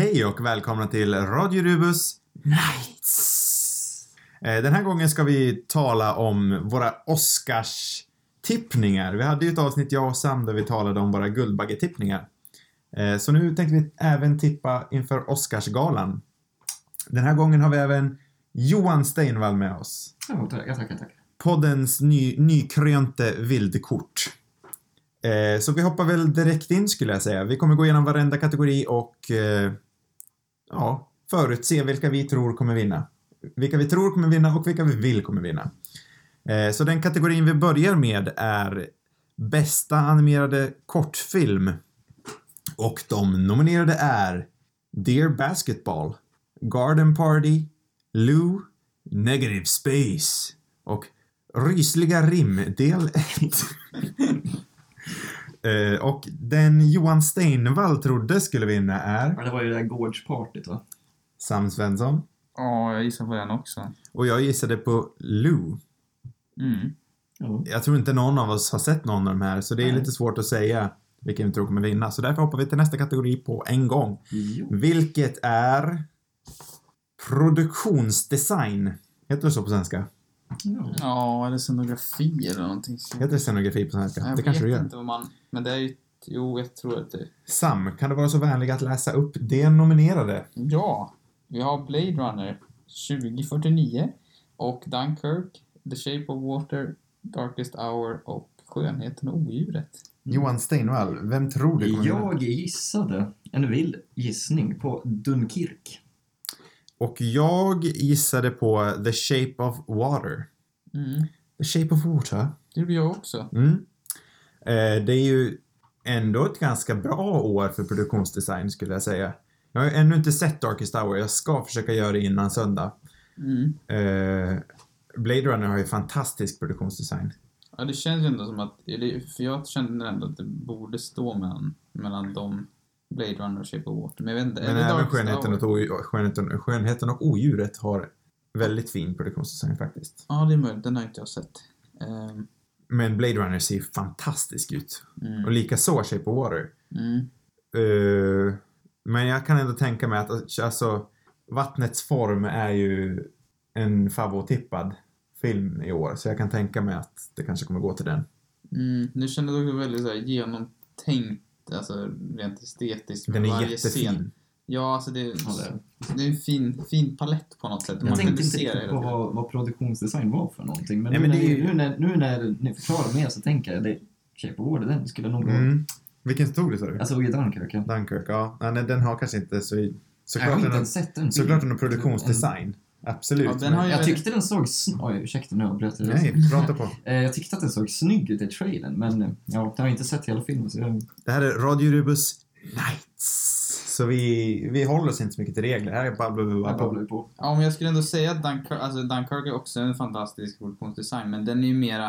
Hej och välkomna till Radio Rubus Nights! Eh, Den här gången ska vi tala om våra Oscars-tippningar. Vi hade ju ett avsnitt, jag och Sam, där vi talade om våra Guldbaggetippningar. Eh, Så nu tänkte vi även tippa inför Oscarsgalan. Den här gången har vi även Johan Steinvall med oss. Ja, tackar, tackar, tackar. Poddens ny, nykrönte vildkort. Eh, så vi hoppar väl direkt in skulle jag säga. Vi kommer gå igenom varenda kategori och eh, ja, förutse vilka vi tror kommer vinna. Vilka vi tror kommer vinna och vilka vi vill kommer vinna. Eh, så den kategorin vi börjar med är bästa animerade kortfilm. Och de nominerade är Dear Basketball, Garden Party, Lou, Negative Space och Rysliga rim del 1. Eh, och den Johan Steinvall trodde skulle vinna är Ja, det var ju det där Gorge-partyt va? Sam Svensson. Ja, jag gissar på den också. Och jag gissade på Lou. Mm. Ja. Jag tror inte någon av oss har sett någon av de här, så det är Nej. lite svårt att säga vilken vi tror kommer vinna. Så därför hoppar vi till nästa kategori på en gång. Jo. Vilket är produktionsdesign. Heter det så på svenska? Ja. Eller scenografi eller någonting. Heter det scenografi på svenska? Jag det kanske det vet gör. inte vad man... Men det är ju... Jo, jag tror att det... Sam, kan du vara så vänlig att läsa upp det nominerade? Ja! Vi har Blade Runner 2049 och Dunkirk, The Shape of Water, Darkest Hour och Skönheten och Odjuret. Johan Steinvall, vem tror du kommer? Jag gissade en vild gissning på Dunkirk. Och jag gissade på The Shape of Water. Mm. The Shape of Water? Det gjorde jag också. Mm. Eh, det är ju ändå ett ganska bra år för produktionsdesign skulle jag säga. Jag har ännu inte sett Darkest Hour, jag ska försöka göra det innan söndag. Mm. Eh, Blade Runner har ju fantastisk produktionsdesign. Ja, det känns ju ändå som att... För jag kände ändå att det borde stå mellan, mellan de Blade Runner och Shape of Water. Men jag vet inte. Men även skönheten och, skönheten, skönheten och odjuret har väldigt fin produktionsdesign faktiskt. Ja, det är möjligt. Den har inte jag sett. Ehm, Men Blade Runner ser ju fantastisk ut. mm. Och lika så Shape of Water. Mm. Eh, men jag kan ändå tänka mig att alltså, Vattnets form är ju en favorittippad film i år. Så jag kan tänka mig att det kanske kommer gå till den. Mm. Nu det också väldigt så här, genomtänkt, alltså rent estetiskt. Den är varje jättefin. Scen. Ja, alltså det, Ja, det- det är en fin, fin palett på något sätt. Jag Man tänkte inte se det riktigt på vad, vad produktionsdesign var för någonting. Men, Nej, nu, men när, det är ju- nu, när, nu när ni förklarar mer så tänker jag det Shape of Water, den skulle nog. Mm. Vilken stod det sa du? Jag såg ju Dunkirk. ja. Dunkirk, ja. nej, den har kanske inte så... Jag har Såklart inte den har, ens sett den. såklart den har produktionsdesign. Absolut. Ja, den har ju- Jag tyckte den såg... sn- Oj, ursäkta nu avbröt jag. Nej, prata på. Eh, Jag tyckte att den såg snygg ut i trailern, men eh, ja, jag har inte sett hela filmen så jag... Det här är Radio Rubus Nights. Så vi, vi håller oss inte så mycket till regler. Här är bara Jag babblar ju på. Ja, men jag skulle ändå säga att Dunkirk, alltså Dunkirk är också en fantastisk produktionsdesign, men den är ju mera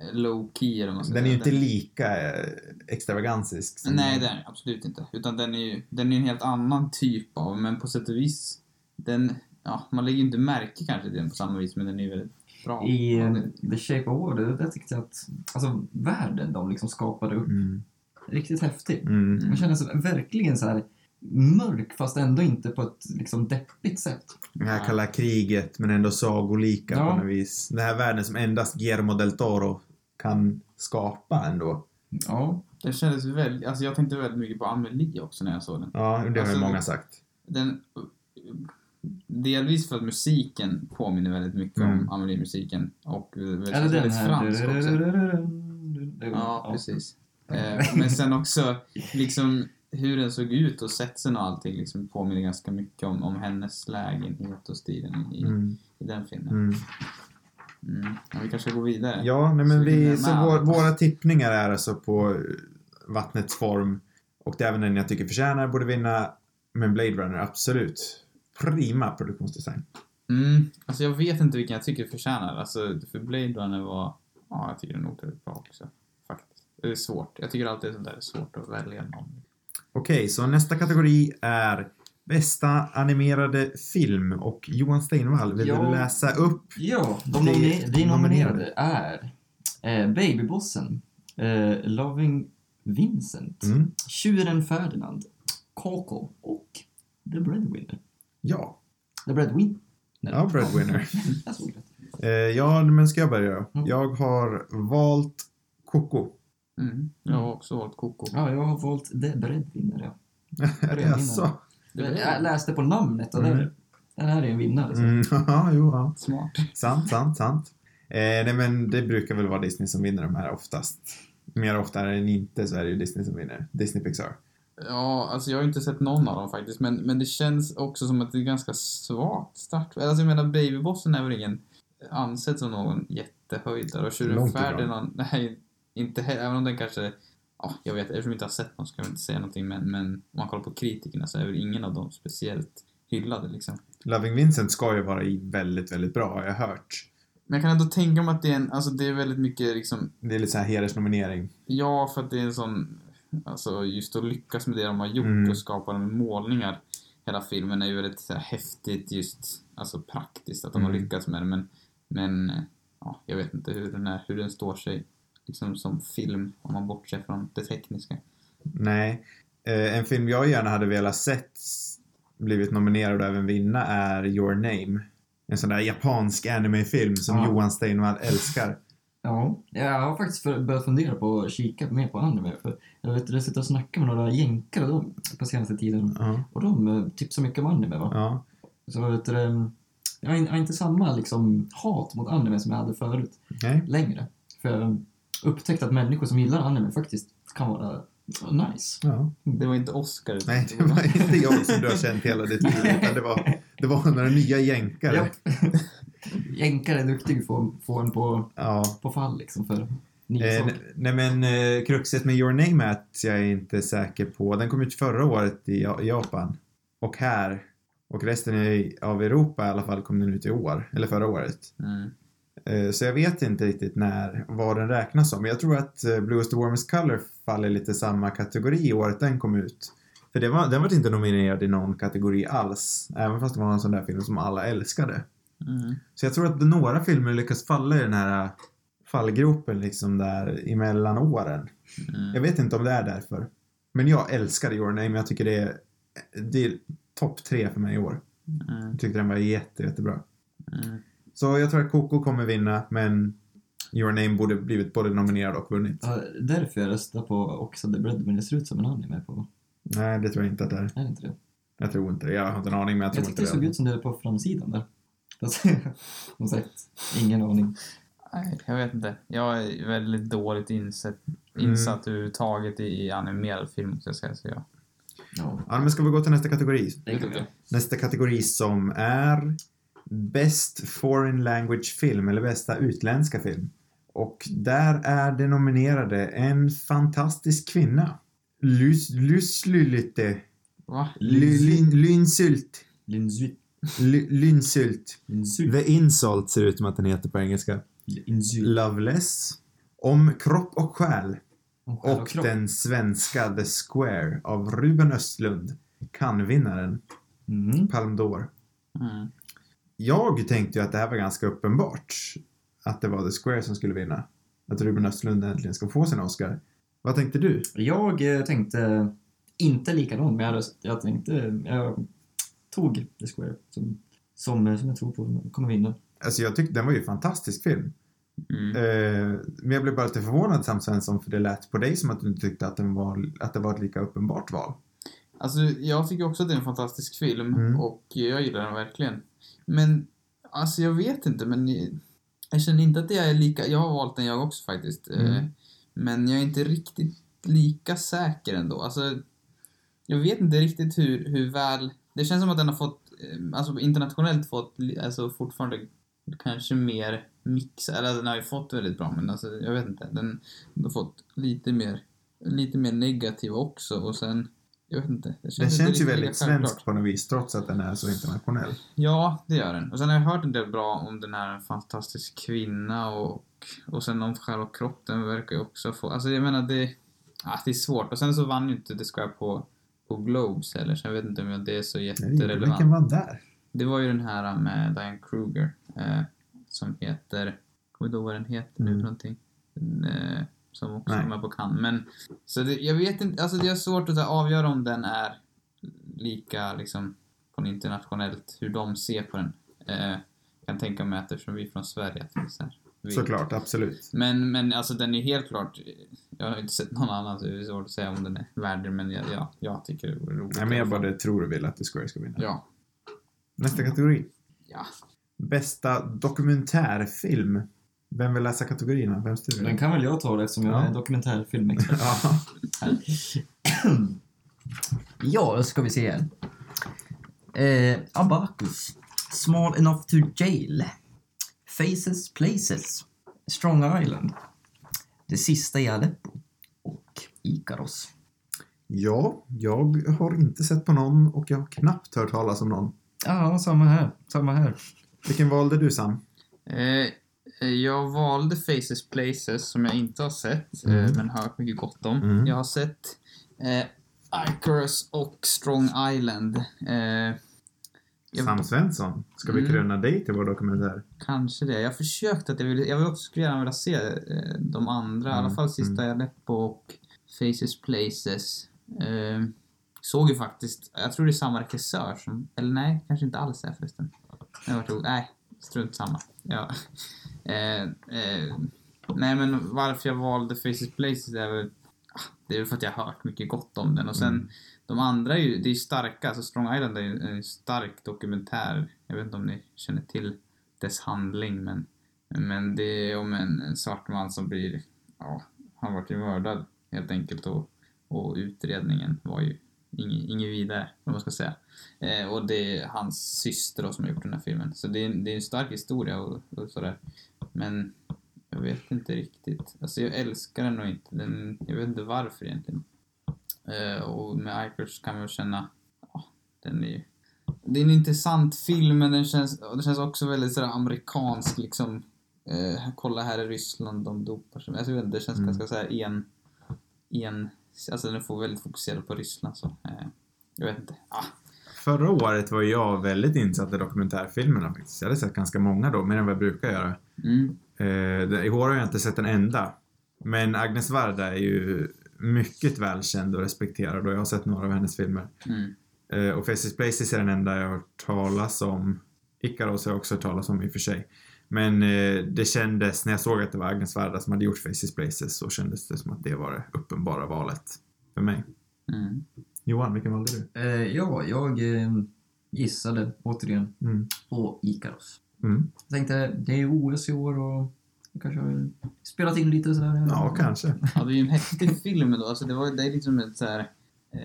eh, low key eller man ska Den är ju säga. inte lika eh, extravagansisk. som- Nej, det är den absolut inte. Utan den är ju den är en helt annan typ av, men på sätt och vis, den, ja, man lägger ju inte märke kanske till den på samma vis, men den är ju väldigt bra. I det- The Shape of Water, där tyckte jag att alltså, världen de liksom skapade upp, Mm. riktigt häftig. Mm. Man känner sig verkligen så här mörk fast ändå inte på ett liksom deppigt sätt. Det här kalla kriget men ändå sagolika Ja. på något vis. Den här världen som endast Guillermo del Toro kan skapa ändå. Ja, Den kändes väldigt, alltså jag tänkte väldigt mycket på Amelie också när jag såg den. Ja, det har Alltså, ju många sagt. den delvis för att musiken påminner väldigt mycket Mm. om Amelie-musiken och det eller känns den väldigt här... fransk också. Ja, precis. Men sen också liksom hur den såg ut och setsen och allting liksom påminner ganska mycket om, om hennes lägenhet och stilen i, Mm. i den filmen. Mm. Mm. Ja, vi kanske går vidare. Ja, nej, men Så vi, så vår, våra tippningar är alltså på eh, Vattnets form och det är även den jag tycker förtjänar borde vinna. Men Blade Runner, absolut. Prima produktionsdesign. Mm. Alltså jag vet inte vilken jag tycker förtjänar. Alltså för Blade Runner var, ja jag tycker den är otroligt bra också. Faktiskt. Det är svårt. Jag tycker alltid sånt där är svårt att välja någon. Okej, så nästa kategori är bästa animerade film och Johan Steinvall, vill Ja. du läsa upp? Ja, de, nomine- de nominerade. är eh, Babybossen, eh, Loving Vincent, Mm. Tjuren Ferdinand, Coco och The Breadwinner. Ja. The Breadwinner. Ja, Breadwinner. Eh, ja, men ska jag börja? Mm. Jag har valt Coco. Mm. Jag har också valt Coco. Ja, jag har valt The Breadwinner, ja. Jaså? Jag läste på namnet och Mm. där, den här är en vinnare. Så. Mm, ja, jo, ja. Smart. Sant, sant, sant. Eh, nej, men det brukar väl vara Disney som vinner de här oftast. Mer ofta än inte så är det ju Disney som vinner. Disney Pixar. Ja, alltså jag har inte sett någon av dem faktiskt, men, men det känns också som att det är ganska svagt start. Alltså jag menar, Babybossen är väl ingen ansedd som någon jättehöjdare och Tjuren. Ferdinand, nej, inte även om den kanske, ja, jag vet, eftersom jag inte har sett någon ska jag inte säga någonting, men, men om man kollar på kritikerna så är väl ingen av dem speciellt hyllade liksom. Loving Vincent ska ju vara i väldigt, väldigt bra har jag hört. Men jag kan ändå tänka mig att det är en, alltså det är väldigt mycket liksom, Det är lite så här hedersnominering. ja, för att det är en sån, alltså just att lyckas med det de har gjort Mm. och skapa de målningar hela filmen är ju väldigt så här, häftigt just, alltså praktiskt att de har Mm. lyckats med det men, men ja, jag vet inte hur den, är, hur den står sig liksom som film om man bortser från det tekniska. Nej. Eh, en film jag gärna hade velat sett blivit nominerad och även vinna är Your Name. En sån där japansk animefilm som Ja. Johan Steinvall älskar. Ja, jag har faktiskt börjat fundera på att kika mer på anime. För jag vet, jag sitter och snackar med några jänkare på senaste tiden. Ja. Och de eh, tipsar mycket om anime va? ja. Så vet du, in- jag har inte samma liksom, hat mot anime som jag hade förut Nej. längre. För jag upptäckte att människor som gillar anime faktiskt kan vara nice. Ja. Det var inte Oscar. Nej, det var inte jag som du har känt hela ditt liv. Utan det, var, det var några nya jänkare. Japp. Jänkare är duktig på att få en på, Ja. på fall liksom för Eh, nej men eh, kruxet med Your Name är att jag är inte säker på. Den kom ut förra året i Ja- Japan. Och här. Och resten i- av Europa i alla fall kom den ut i år. Eller förra året. Mm. Eh, Så jag vet inte riktigt när, vad den räknas som. Jag tror att eh, Blue is the warmest color faller lite samma kategori året den kom ut. För det var, den var inte nominerad i någon kategori alls. Även fast det var en sån där film som alla älskade. Mm. Så jag tror att några filmer lyckas falla i den här äh, fallgropen liksom där emellan åren. Mm. Jag vet inte om det är därför. Men jag älskar Your Name. Jag tycker det är, det är topp tre för mig i år. Mm. Jag tyckte den var jätte, jättebra. Mm. Så jag tror att Coco kommer vinna, men Your Name borde blivit både nominerad och vunnit. Ja, därför jag röstar på också The Breadwinner. Det ser ut som en anime på. Nej, det tror jag inte att det är. Är inte det? Jag tror inte det. Jag har inte en aning, men jag Jag, tror tyckte inte det såg det. ut som det är på framsidan där. Fast, som sagt, ingen aning. Nej, jag vet inte. Jag är väldigt dåligt insett, Mm. insatt överhuvudtaget i, i animerad film, måste jag säga. Så jag, Ja, Ja, men ska vi gå till nästa kategori? är. Nästa kategori som är Best Foreign Language Film, eller bästa utländska film. Och där är det nominerade en fantastisk kvinna. Lys, Lyslylite. Va? Ly- lyn- Lynsult. Lindsay. Ly- Lynsult. Lindsay. The Insult ser ut som att den heter på engelska. Loveless. Om kropp och själ. Om själ Och kropp. den svenska The Square av Ruben Östlund. Kan-vinnaren. Mm. Palme d'Or. Mm. Jag tänkte ju att det här var ganska uppenbart. Att det var The Square som skulle vinna. Att Ruben Östlund äntligen ska få sin Oscar. Vad tänkte du? Jag eh, tänkte inte likadant, men jag, jag tänkte... Jag tog The Square som, som, som jag tror på kommer vinna. Alltså jag tyckte den var ju en fantastisk film. Mm. Eh, men jag blev bara lite förvånad Sam Svensson för det lät på dig som att du inte tyckte att, den var, att det var ett lika uppenbart val. Alltså, jag tycker också att det är en fantastisk film Mm. och jag gillar den verkligen. Men, alltså jag vet inte, men jag, jag känner inte att det är lika... Jag har valt den jag också faktiskt. Mm. Eh, Men jag är inte riktigt lika säker ändå. Alltså, jag vet inte riktigt hur, hur väl... Det känns som att den har fått, eh, alltså internationellt fått, alltså fortfarande kanske mer mix, eller den har ju fått väldigt bra, men alltså jag vet inte. Den, den har fått lite mer, lite mer negativ också och sen, jag vet inte. Det Den känns, inte känns ju väldigt svensk på något vis trots att den är så internationell. Ja, det gör den. Och sen har jag hört en del bra om den här fantastisk kvinna och, och sen om själva kroppen verkar ju också få... Alltså jag menar det... Ah, det är svårt. Och sen så vann ju inte The Square på, på Globes heller, så jag vet inte om det är så Nej, jätterelevant. Vilken var där? Det var ju den här med Diane Kruger eh, som heter... Kommer inte ihåg vad den heter nu Mm. för någonting. Eh, som också Nej. är med på Cannes. Men, så det, jag vet inte, alltså det är svårt att avgöra om den är lika liksom på internationellt, hur de ser på den. Eh, kan tänka mig att eftersom vi är från Sverige att är så här. Såklart, absolut. Men, men alltså den är helt klart, jag har inte sett någon annan så det är svårt att säga om den är värd det, men jag, ja, jag tycker det vore roligt. Nej, men jag bara tror och vill att The Square ska vinna. Ja. Nästa kategori. Ja. Bästa dokumentärfilm. Vem vill läsa kategorierna? Vem styr Den kan väl jag ta eftersom jag Ja. är dokumentärfilmexpert. Ja. Ja, då ska vi se. Eh, Abacus. Small enough to jail. Faces Places. Strong Island. Det sista i Aleppo. Och Ikaros. ja, jag har inte sett på någon och jag har knappt hört talas om någon. Ja, samma här. Samma här. Vilken valde du Sam? Eh, jag valde Faces Places som jag inte har sett, Mm. eh, men hört mycket gott om. Mm. Jag har sett eh, Icarus och Strong Island. Eh, jag, Sam Svensson. Ska vi Mm. kröna dig till vår dokumentär? Kanske det. Jag har försökt att jag vill, jag vill också skulle gärna vilja se eh, de andra, i alla Mm, fall Sista i Aleppo och Faces Places. Eh, såg ju faktiskt, jag tror det är samma regissör som, eller nej, kanske inte alls är förresten. Jag har varit, nej, strunt samma. Ja. Eh, eh, nej men varför jag valde Faces Places är väl, ah, det är väl för att jag har hört mycket gott om den och sen Mm. de andra är ju, det är starka, alltså Strong Island är ju en stark dokumentär. Jag vet inte om ni känner till dess handling men, men det är om en, en svart man som blir, ja, han vart ju mördad helt enkelt och, och utredningen var ju inget, inget vidare, vad man ska säga. Eh, och det är hans syster då som har gjort den här filmen. Så det är, det är en stark historia och, och sådär. Men jag vet inte riktigt. Alltså jag älskar den nog inte. Den, jag vet inte varför egentligen. Eh, och med Icars kan man väl känna, ja, den är ju det är en intressant film men den känns, den känns också väldigt sådär amerikansk liksom. Eh, kolla här i Ryssland, de dopar sig. Alltså, jag vet inte, det känns Mm. ganska såhär en, en, alltså den får väldigt fokuserad på Ryssland så. Eh, jag vet inte. Ah, Förra året var jag väldigt insatt i dokumentärfilmerna faktiskt. Jag hade sett ganska många då, mer än vad jag brukar göra. mm, Eh, I år har jag inte sett en enda. Men Agnes Varda är ju mycket välkänd och respekterad och jag har sett några av hennes filmer. mm, Eh, och Faces Places är den enda jag har hört talas om. Ikaros har jag också hört talas om i och för sig. Men eh, det kändes, när jag såg att det var Agnes Varda som hade gjort Faces Places så kändes det som att det var det uppenbara valet för mig. mm. Johan, vilken valde du? Eh, ja, jag eh, gissade återigen Mm. på Ikaros. Mm. Jag tänkte, det är OS i år och jag kanske har spelat in lite sådär. Ja, kanske. Ja, det är ju en häftig film ändå. Alltså, det, var, det är liksom ett så här, eh,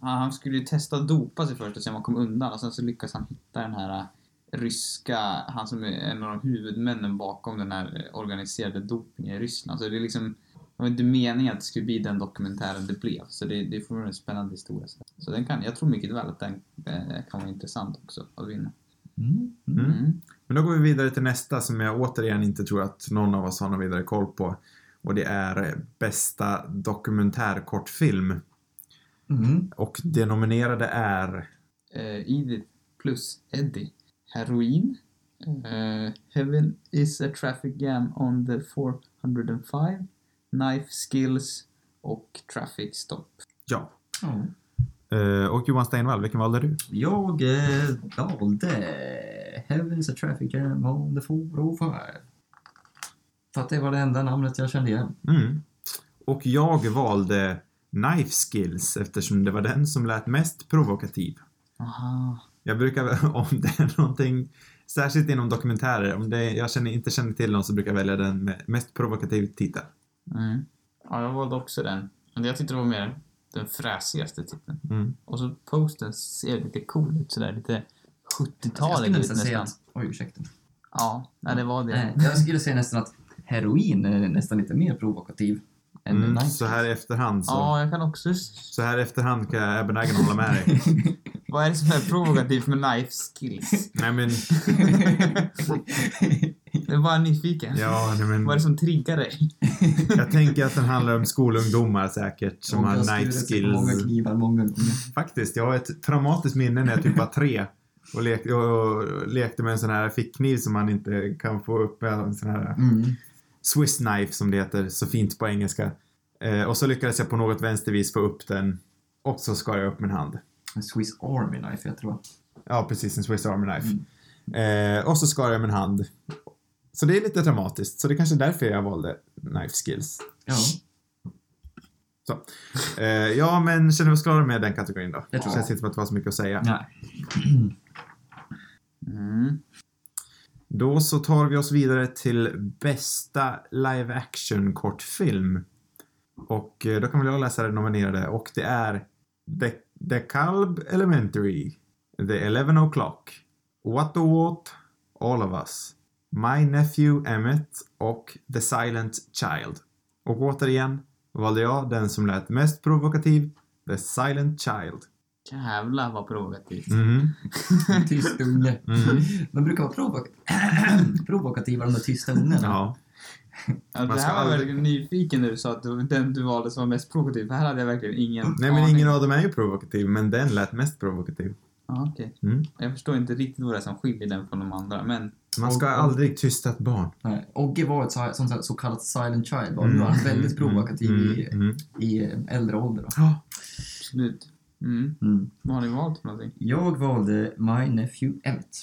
han han skulle ju testa att dopa sig först och se om han kom undan och sen så lyckas han hitta den här eh, ryska, han som är en av de huvudmännen bakom den här eh, organiserade dopingen i Ryssland. Så det är liksom, det var inte meningen att det skulle bli den dokumentären det blev. Så det, det får vara en spännande historia. Så, så den kan, jag tror mycket väl att den eh, kan vara intressant också att vinna. Mm. Mm. Mm. Mm. Men då går vi vidare till nästa som jag återigen inte tror att någon av oss har någon vidare koll på. Och det är eh, bästa dokumentärkortfilm. Mm. Och det nominerade är eh, Edith plus Eddie. Heroin. Eh, Heaven is a traffic jam on the 405. Knife skills och traffic stop. Ja. Ja. Eh, Och Johan Steinvall, vilken valde du? Jag eh, valde Heaven's a traffic jam on the 405. För att det var det enda namnet jag kände igen. Mm. Och jag valde Knife Skills eftersom det var den som lät mest provokativ. Aha. Jag brukar, om det är någonting, särskilt inom dokumentärer, om det, jag känner, inte känner till någon så brukar jag välja den med mest provokativ titel. Mm. Ja, jag valde också den. Men jag tyckte det var mer den fräsigaste titeln. Mm. Och så posten ser lite cool ut sådär, lite Jag 70-taligt skulle nästan säga. Oj, ursäkta. Ja, nej, det var det. Nej, jag skulle säga nästan att heroin är nästan lite mer provokativ än Mm. Nike. Så här i efterhand så, Ja, jag kan också... så här i efterhand kan jag benägen hålla med dig. Vad är det som är provokativt med knife skills? Nej men, Jag är bara nyfiken. ja, nej, Vad är det men som triggar dig? jag tänker att den handlar om skolungdomar säkert som har knife på Många skills. knivar, många gånger. Faktiskt, jag har ett traumatiskt minne när jag typ var tre och, lek, och lekte med en sån här fickkniv som man inte kan få upp med en sån här Mm. Swiss knife som det heter så fint på engelska. Eh, och så lyckades jag på något vänstervis få upp den och så skar jag upp min hand. En Swiss Army Knife, jag tror. Ja, precis. En Swiss Army Knife. Mm. Eh, och så skar jag min hand. Så det är lite dramatiskt. Så det är kanske är därför jag valde Knife Skills. Ja, Så. Eh, ja, men känner vi oss klara med den kategorin då? Jag tror Känns inte som att det var så mycket att säga. nej. Mm. Då så tar vi oss vidare till bästa live action kortfilm. Och eh, då kan väl jag läsa det nominerade och det är The, The Calb Elementary, The Eleven O'Clock, What the What, All of Us, My Nephew Emmett och The Silent Child. Och återigen valde jag den som lät mest provokativ, The Silent Child. Jävlar vad provokativt. Mhm. Tyst unge. Mm. De brukar vara provok provokativa, de där tysta ungarna. Ja. Ja, det Man ska här var aldrig- verkligen nyfiken när du sa att var den du valde som var mest provokativ. För här hade jag verkligen ingen Nej men ingen av dem är ju provokativ, men den lät mest provokativ. Ja, okej. Mm. Jag förstår inte riktigt vad det är som skiljer den från de andra, men... Man ska och- aldrig tysta ett barn. Nej, Ogge var ett så, sånt här, så kallat silent child. Nu är han väldigt provokativ i, Mm, mm. i eh, äldre ålder. Då. Ja. Absolut. Mm. Mm. Vad har ni valt för någonting? Jag valde My Nephew Emmett.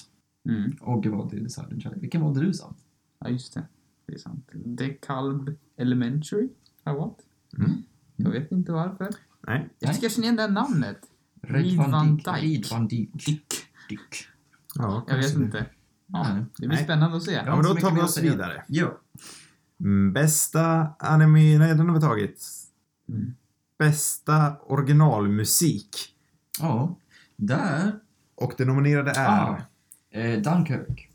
Mm. Ogge valde The Silent Child. Vilken valde du Sam? Ja, just det. Det är sant. The Calb Elementary har jag valt. Mm. Jag vet inte varför. Nej. Jag tycker jag känner igen det här namnet. Red Reed Van. Dyke. Reed Van Dyke. Dick. Dyck. Ja, Jag vet inte. Ja, det blir Nej. spännande att se. Ja, men då tar vi oss vidare. Ja. Mm, Bästa anime... Nej, den har vi tagit. Mm. Bästa originalmusik. Ja. Där. Och det nominerade är... Ah. Eh, Dunkirk.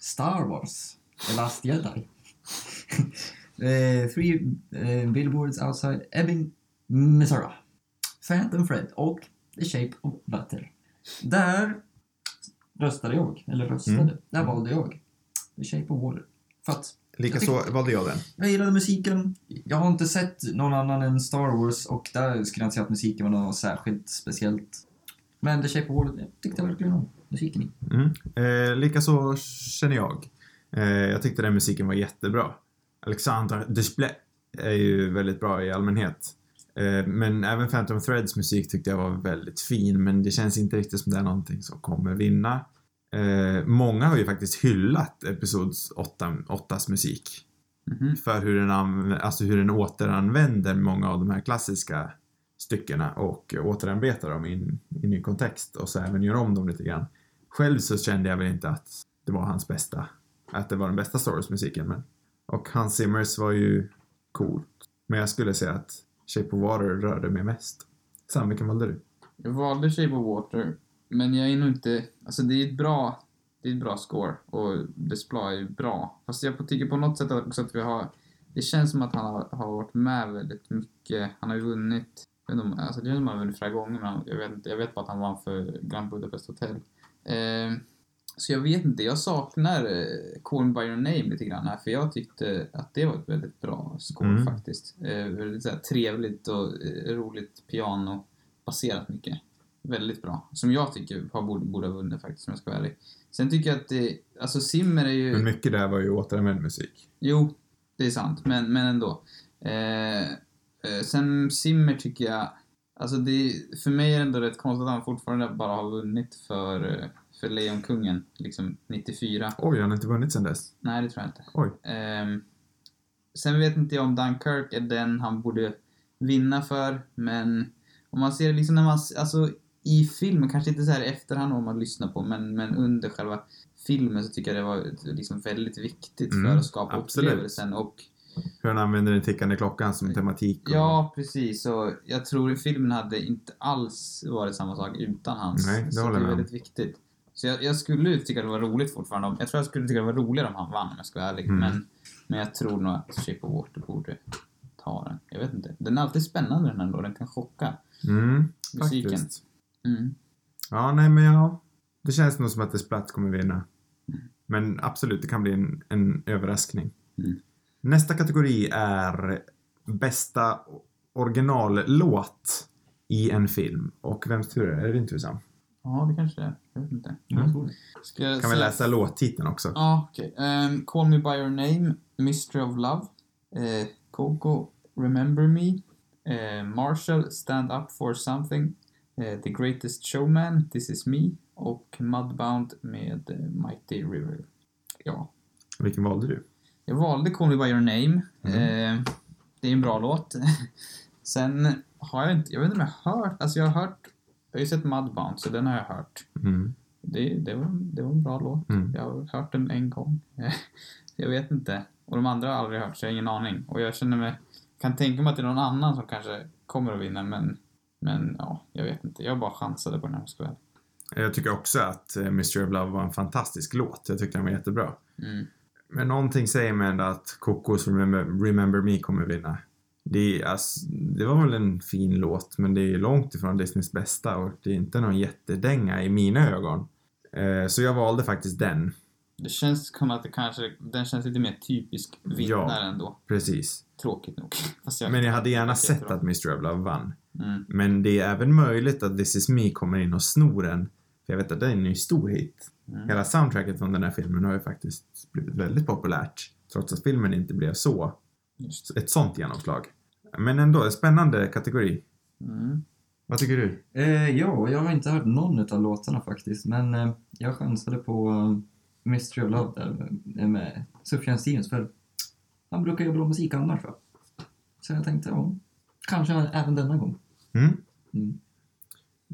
Star Wars. The Last Jedi. eh, three eh, billboards outside Ebbing, Missouri. Phantom Fred och The Shape of Water. Där röstade jag, eller röstade. Mm. Där valde jag The Shape of Water. För att Lika Jag så tycker- valde jag den. jag gillade musiken. Jag har inte sett någon annan än Star Wars och där skulle jag inte säga att musiken var något särskilt speciellt. Men The Shape of Water jag tyckte jag verkligen om musiken i. Mm. Eh, lika så känner jag. Eh, jag tyckte den musiken var jättebra. Alexandra Desplat är ju väldigt bra i allmänhet. Eh, men även Phantom Threads musik tyckte jag var väldigt fin, men det känns inte riktigt som det är någonting som kommer vinna. Eh, många har ju faktiskt hyllat Episods 8, 8s musik. Mhm. För hur den, alltså hur den återanvänder många av de här klassiska styckena och återarbetar dem i en, i en ny kontext och så även gör om dem lite grann. Själv så kände jag väl inte att det var hans bästa, att det var den bästa Star Wars-musiken men och Hans Zimmers var ju coolt. Men jag skulle säga att Shape of Water rörde mig mest. Sam, vilken valde du? Jag valde Shape of Water, men jag är nog inte... Alltså det är ett bra, det är ett bra score och Display är ju bra. Fast jag tycker på något sätt också att vi har... Det känns som att han har, har varit med väldigt mycket. Han har ju vunnit... Jag vet inte, om- alltså det känns som att han har vunnit flera gånger, men jag vet, inte, jag vet bara att han vann för Grand Budapest Hotel. Eh, så jag vet inte, jag saknar eh, Call By Your Name lite grann här, för jag tyckte att det var ett väldigt bra score Mm. faktiskt. Eh, väldigt här, trevligt och eh, roligt piano baserat mycket. Väldigt bra. Som jag tycker har borde, borde ha vunnit faktiskt, om jag ska vara ärlig. Sen tycker jag att det, alltså Simmer är ju... Men mycket där var ju återanvänd musik. Jo, det är sant, men, men ändå. Eh, eh, sen Simmer tycker jag, alltså det, för mig är det ändå rätt konstigt att han fortfarande bara har vunnit för, eh, för Lejonkungen, liksom 94. Oj, han har inte vunnit sen dess. Nej, det tror jag inte. Oj. Ehm, sen vet inte jag om Dunkirk är den han borde vinna för, men om man ser det liksom när man, alltså i filmen, kanske inte så här i efterhand om man lyssnar på, men, men under själva filmen så tycker jag det var liksom väldigt viktigt Mm, för att skapa absolut. upplevelsen och Hur han använder den tickande klockan som tematik. Och... Ja, precis. Och jag tror filmen hade inte alls varit samma sak utan hans. Nej, det så det är väldigt viktigt. Så jag, jag skulle tycka det var roligt fortfarande. om- Jag tror jag skulle tycka det var roligare om han vann om jag ska vara ärlig. Mm. Men, men jag tror nog att Shape of Water borde ta den. Jag vet inte. Den är alltid spännande den ändå. Den kan chocka. Mm, Musiken. faktiskt. Mm. Ja, nej men ja. Det känns nog som att Desplat kommer vinna. Men absolut, det kan bli en, en överraskning. Mm. Nästa kategori är bästa originallåt i en film. Och vems tur är det? Är det din tur Sam? Ja, det kanske det är. Jag vet inte. Mm. Kan vi läsa låttiteln också? Ja, okej. Ehm, Call Me By Your Name, Mystery of Love, eh, Coco, Remember Me, eh, Marshall, Stand Up For Something, eh, The Greatest Showman, This Is Me och Mudbound med eh, Mighty River. Ja, Vilken valde du? jag valde Call Me By Your Name. Mm. Eh, det är en bra låt. Sen har jag inte, jag vet inte om jag har hört, alltså jag har hört, jag har ju sett Mudbound så den har jag hört. Mm. Det, det, var, det var en bra låt. Mm. Jag har hört den en gång. jag vet inte. Och de andra har jag aldrig hört så jag har ingen aning. Och jag känner mig, kan tänka mig att det är någon annan som kanske kommer att vinna men, men ja, jag vet inte. Jag bara chansade på den här ska Jag tycker också att eh, Mystery of Love var en fantastisk låt. Jag tyckte den var jättebra. mm. Men någonting säger mig ändå att Kokos Remember, Remember Me kommer vinna. Det, alltså, det var väl en fin låt, men det är långt ifrån Disneys bästa och det är inte någon jättedänga i mina ögon. Eh, så jag valde faktiskt den. Det känns som att det kanske, den känns lite mer typisk vinnare Ja. ändå. Precis. Tråkigt nog. Fast Men jag hade gärna sett att of Love vann. Mm. Men det är även möjligt att This Is Me kommer in och snor den. För jag vet att det är en ny stor hit. Mm. Hela soundtracket från den här filmen har ju faktiskt blivit väldigt populärt. Trots att filmen inte blev så. Ett sånt genomslag. Men ändå, en spännande kategori. Mm. Vad tycker du? Eh, ja, jag har inte hört någon av låtarna faktiskt, men eh, jag chansade på eh, Mystery of Love där med, med Sufjan Stevens, för han brukar göra bra musik annars va? Så jag tänkte, ja, kanske även denna gång. Mm? Mm.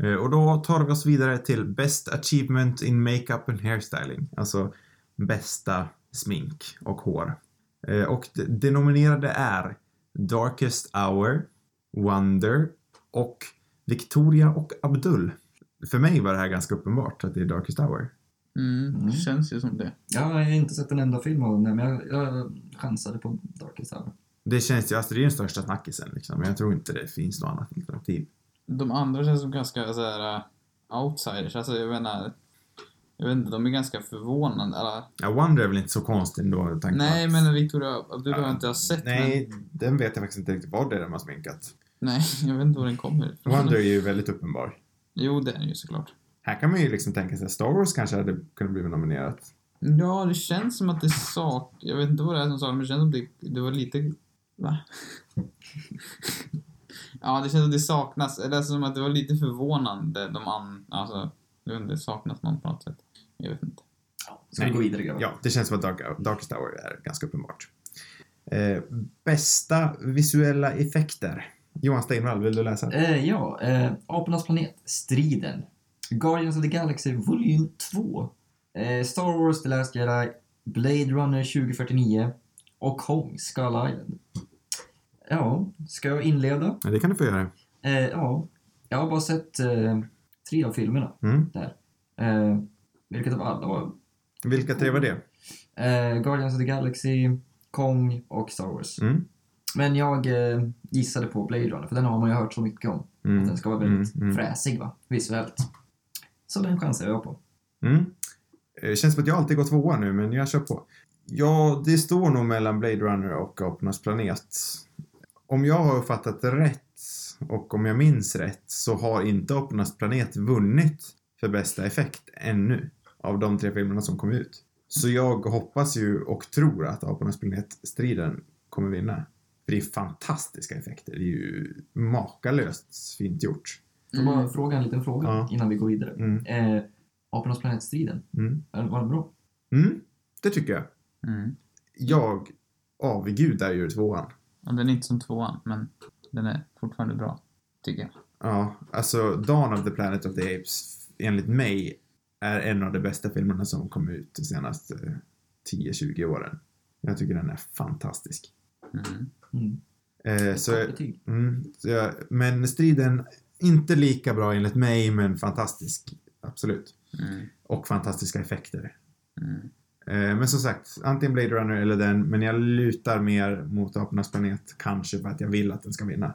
Eh, Och då tar vi oss vidare till Best Achievement in Makeup and Hairstyling. Alltså bästa smink och hår. Eh, Och det, det nominerade är Darkest Hour, Wonder och Victoria och Abdul. För mig var det här ganska uppenbart att det är Darkest Hour. Mm. Mm. Känns ju som det. Jag har inte sett en enda film av den, men jag, jag chansade på Darkest Hour. Det känns ju, alltså det är den största snackisen liksom. Men jag tror inte det finns något annat alternativ. De andra känns som ganska så här, uh, outsiders. Alltså jag menar, jag vet inte, de är ganska förvånande. Eller, Ja, Wonder är väl inte så konstigt ändå. nej, att- men Victoria Abdul har jag inte sett. Nej, Men, den vet jag faktiskt inte riktigt vad det är de har sminkat. nej, jag vet inte var den kommer ifrån. Wonder är ju väldigt uppenbar. Jo, det är den ju såklart. Här kan man ju liksom tänka sig att Star Wars kanske hade kunnat bli nominerat. Ja, det känns som att det sak... Jag vet inte vad det är som saknas, men det känns som att det, det var lite... Va? ja, det känns som att det saknas. Eller som att det var lite förvånande. De an... Alltså, jag vet inte, det saknas någon på något sätt. Jag vet inte. Ska vi gå vidare grabbar? Ja, det känns som att Dark, Darkest Hour är ganska uppenbart. Eh, bästa visuella effekter. Johan Steinvall, vill du läsa? Eh, ja, eh, Apornas planet, Striden. Guardians of the Galaxy Volym 2. Eh, Star Wars The Last Jedi, Blade Runner 2049 och Kong Skull Island. Ja, ska jag inleda? Ja, det kan du få göra. Eh, ja, jag har bara sett eh, tre av filmerna Mm. där. Vilket av alla var Vilka tre var det? eh, Guardians of the Galaxy, Kong och Star Wars. Mm. Men jag eh, gissade på Blade Runner, för den har man ju hört så mycket om. Mm. Att den ska vara väldigt Mm, mm. fräsig va, visuellt. Så den chansar jag på. Mm. Eh, känns som att jag alltid går tvåa nu, men jag kör på. Ja, det står nog mellan Blade Runner och Apornas planet. Om jag har uppfattat det rätt och om jag minns rätt så har inte Apornas planet vunnit för bästa effekt ännu av de tre filmerna som kom ut. Så jag hoppas ju och tror att Apornas planet-striden kommer vinna. För det är fantastiska effekter. Det är ju makalöst fint gjort. Får Mm. bara fråga en liten fråga Ja. innan vi går vidare. Mm. Eh, Apornas planet-striden, Mm. var den bra? Mm, det tycker jag. Mm. Jag avgudar ju tvåan. Och den är inte som tvåan, men den är fortfarande bra. Tycker jag. Ja, alltså Dawn of the Planet of the Apes, enligt mig, är en av de bästa filmerna som kom ut de senaste 10-20 åren. Jag tycker den är fantastisk. Mm. Mm. Eh, så, mm, så jag, men striden, inte lika bra enligt mig, men fantastisk. Absolut. Mm. Och fantastiska effekter. Mm. Eh, men som sagt, antingen Blade Runner eller den, men jag lutar mer mot Apornas planet, kanske för att jag vill att den ska vinna.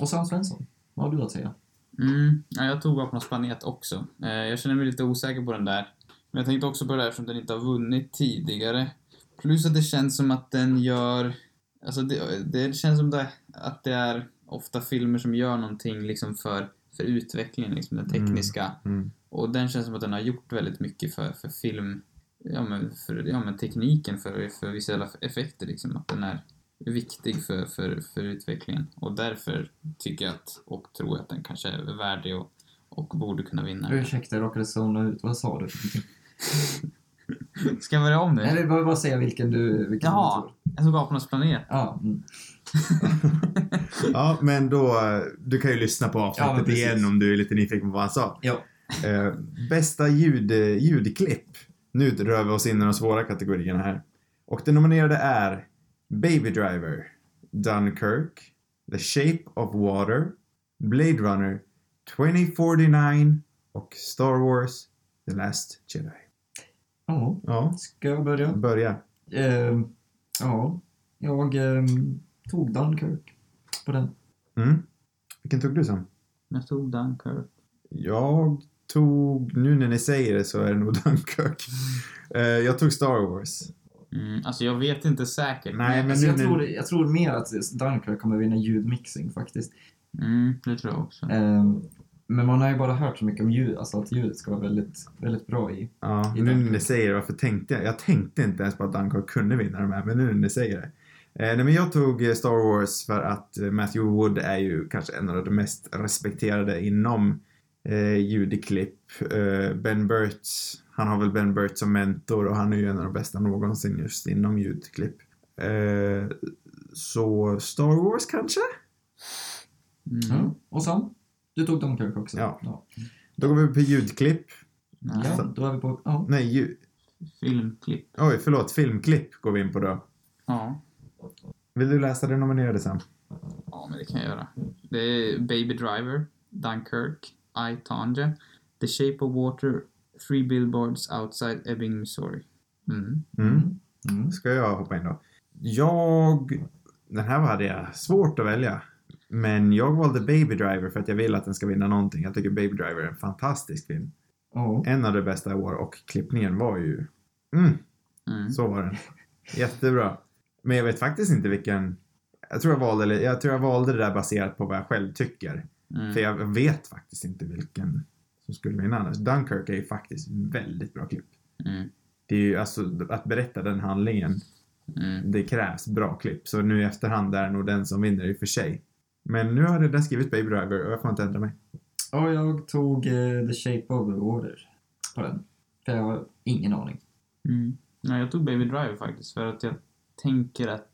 Och Sam Svensson, vad har du att säga? Mm. Ja, jag tog Apornas planet också. Eh, jag känner mig lite osäker på den där. Men jag tänkte också på det där eftersom den inte har vunnit tidigare. Plus att det känns som att den gör... Alltså det, det känns som det, att det är ofta filmer som gör någonting liksom för, för utvecklingen, liksom den tekniska. Mm. Och den känns som att den har gjort väldigt mycket för, för film, ja men, för, ja men tekniken för, för visuella effekter liksom. Att den är, viktig för, för, för utvecklingen. Och därför tycker jag att, och tror att den kanske är värdig och, och borde kunna vinna. Ursäkta, jag råkade zona ut. Vad sa du? Ska jag börja om nu? Nej, jag vill bara säga vilken du, vilken Jaha. du tror. Jag såg Apornas planet. Ja, mm. Ja, men då, du kan ju lyssna på Ja, avsnittet precis. igen om du är lite nyfiken på vad han sa. ja. Eh, bästa ljud, ljudklipp. Nu rör vi oss in i de svåra kategorierna här. Och de nominerade är Baby Driver, Dunkirk, The Shape of Water, Blade Runner, 2049 och Star Wars The Last Jedi. ja. Ja, Ska jag börja? börja. Ehm, ja, jag ehm, tog Dunkirk på den. Mm. Vilken tog du Sam? Jag tog Dunkirk. Jag tog, nu när ni säger det så är det nog Dunkirk. Eh, jag tog Star Wars. Mm, alltså jag vet inte säkert. Nej, men Alltså, nu, jag, tror, jag tror mer att Dunkirk kommer vinna ljudmixing faktiskt. Mm, det tror jag också. Ehm, men man har ju bara hört så mycket om ljud, alltså att ljudet ska vara väldigt, väldigt bra i. ja, i nu när ni säger det, varför tänkte jag? Jag tänkte inte ens på att Dunkirk kunde vinna de här, men nu när ni säger det. Eh, nej, men jag tog eh, Star Wars för att eh, Matthew Wood är ju kanske en av de mest respekterade inom eh, ljudklipp. Eh, ben Burt, han har väl Ben Burt som mentor och han är ju en av de bästa någonsin just inom ljudklipp. Eh, så Star Wars kanske? Mm. Ja. Och sen? Du tog Dunkirk också? Ja. ja. Då går vi på ljudklipp. Nej. Ja, då är vi på... Ja. Nej, ljud... Filmklipp. Oj, förlåt. Filmklipp går vi in på då. Ja. Vill du läsa det nominerade sen? ja, men det kan jag göra. Det är Baby Driver, Dunkirk, I, Tanja, The Shape of Water, Three Billboards Outside Ebbing, Missouri. Mm. Mm. Mm. Ska jag hoppa in då? Jag... Den här hade jag svårt att välja. Men jag valde Baby Driver för att jag vill att den ska vinna någonting. Jag tycker Baby Driver är en fantastisk film. Ja. En av de bästa i år och klippningen var ju... Mm, Mm. så var den. Jättebra. Men jag vet faktiskt inte vilken... Jag tror jag valde, jag tror jag valde det där baserat på vad jag själv tycker. Mm. För jag vet faktiskt inte vilken som skulle vinna annars. Dunkirk är ju faktiskt väldigt bra klipp. Mm. Det är ju alltså att berätta den handlingen Mm. det krävs bra klipp. Så nu i efterhand är det nog den som vinner i och för sig. Men nu har redan skrivit Baby Driver och jag får inte ändra mig. Och jag tog eh, The Shape of the Water på den. För jag har ingen aning. Mm. Nej, jag tog Baby Driver faktiskt för att jag tänker att...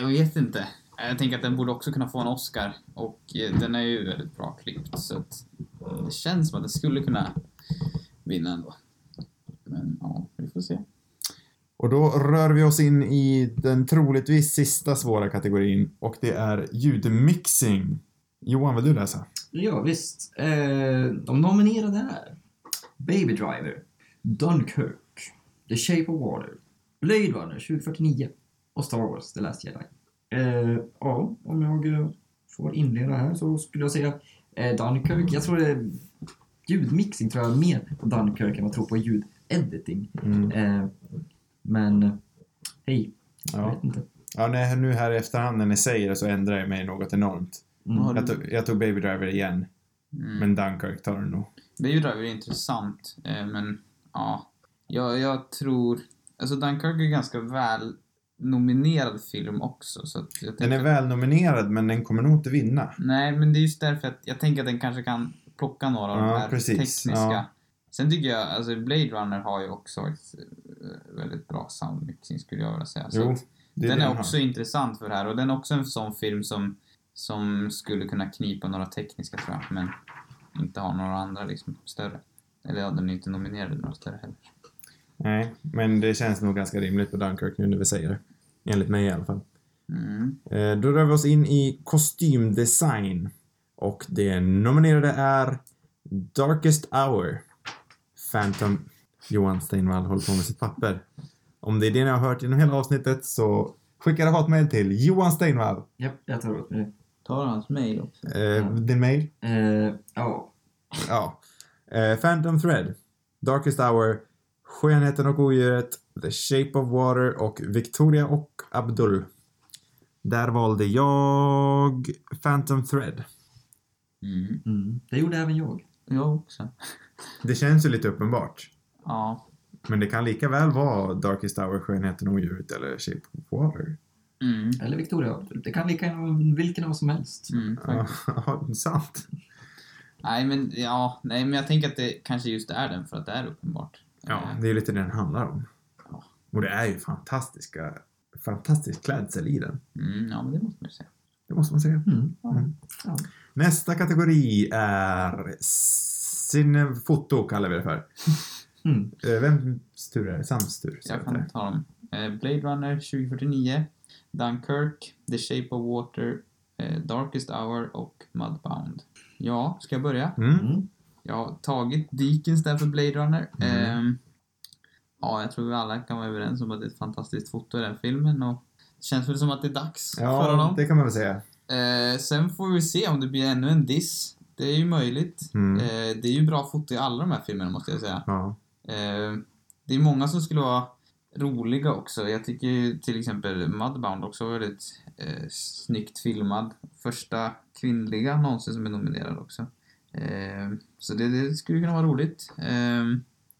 Jag vet inte. Jag tänker att den borde också kunna få en Oscar och eh, den är ju väldigt bra klippt så att eh, det känns som att den skulle kunna vinna ändå. Men ja, vi får se. Och då rör vi oss in i den troligtvis sista svåra kategorin och det är ljudmixing. Johan, vill du läsa? Ja, visst. Eh, de nominerade är Baby Driver, Dunkirk, The Shape of Water, Blade Runner 2049 och Star Wars The Last Jedi. Eh, ja, om jag får inleda här så skulle jag säga eh, Dunkirk. Jag tror det är ljudmixing tror jag mer på Dunkirk än vad jag tror på ljudediting. Mm. Eh, men hej, jag Ja. vet inte. ja nej, nu här i efterhand när ni säger det så ändrar jag mig något enormt. Mm. Jag tog, jag tog Baby Driver igen, Mm. men Dunkirk tar den nog. Baby Driver är intressant, eh, men ja. Jag, jag tror... Alltså Dunkirk är ganska väl nominerad film också så jag Den är väl nominerad men den kommer nog inte vinna. Nej, men det är just därför att jag tänker att den kanske kan plocka några av Ja, de här precis. tekniska. Ja. Sen tycker jag, alltså Blade Runner har ju också ett eh, väldigt bra soundmixing skulle jag vilja säga. Så Jo, den är den också intressant för det här och den är också en sån film som, som skulle kunna knipa några tekniska tror jag, men inte ha några andra liksom större. Eller ja, den är inte nominerad några större heller. Nej, men det känns nog ganska rimligt på Dunkirk nu när vi säger det. Enligt mig i alla fall. Mm. Eh, Då rör vi oss in i kostymdesign. Och det nominerade är Darkest Hour. Phantom... Johan Steinvall håller på med sitt papper. Om det är det ni har hört genom hela avsnittet så skicka ett hatmejl till Johan Steinvall. Japp, jag tar åt mig det. Tar hans mail också? Eh, din mail? Eh, ja, Ja. Eh, Phantom Thread. Darkest Hour. Skönheten och odjuret. The Shape of Water och Victoria och Abdul. Där valde jag Phantom Thread. Mm. mm. det gjorde även jag. Jag också. Det känns ju lite uppenbart. Ja. Men det kan lika väl vara Darkest Hour, Skönheten och odjuret eller Shape of Water. Mm. Eller Victoria. Det kan lika gärna vara vilken av som helst. Mm, Ja, sant. Nej, men ja, nej, men jag tänker att det kanske just är den för att det är uppenbart. Ja, Eh, det är ju lite det den handlar om. Ja. Och det är ju fantastiska, fantastisk klädsel i den. Mm, ja, men det måste man ju säga. Det måste man säga. Mm. Mm. Ja. Nästa kategori är cinefoto kallar vi det för. Mm. Eh, Vems tur är det? Sams tur? Jag kan ta dem. Eh, Blade Runner 2049, Dunkirk, The Shape of Water, Darkest Hour och Mudbound. Ja, ska jag börja? Mm. Jag har tagit Deakins där för Blade Runner. Mm. Ehm, ja, jag tror vi alla kan vara överens om att det är ett fantastiskt foto i den filmen och det känns väl som att det är dags för Ja, honom. det kan man väl säga. Eh, sen får vi se om det blir ännu en diss. Det är ju möjligt. Mm. Eh, det är ju bra foto i alla de här filmerna måste jag säga. Ja. Eh, det är många som skulle vara roliga också. Jag tycker ju till exempel Mudbound också var väldigt eh, snyggt filmad. Första kvinnliga någonsin som är nominerad också. Eh, så det, det skulle kunna vara roligt. Eh,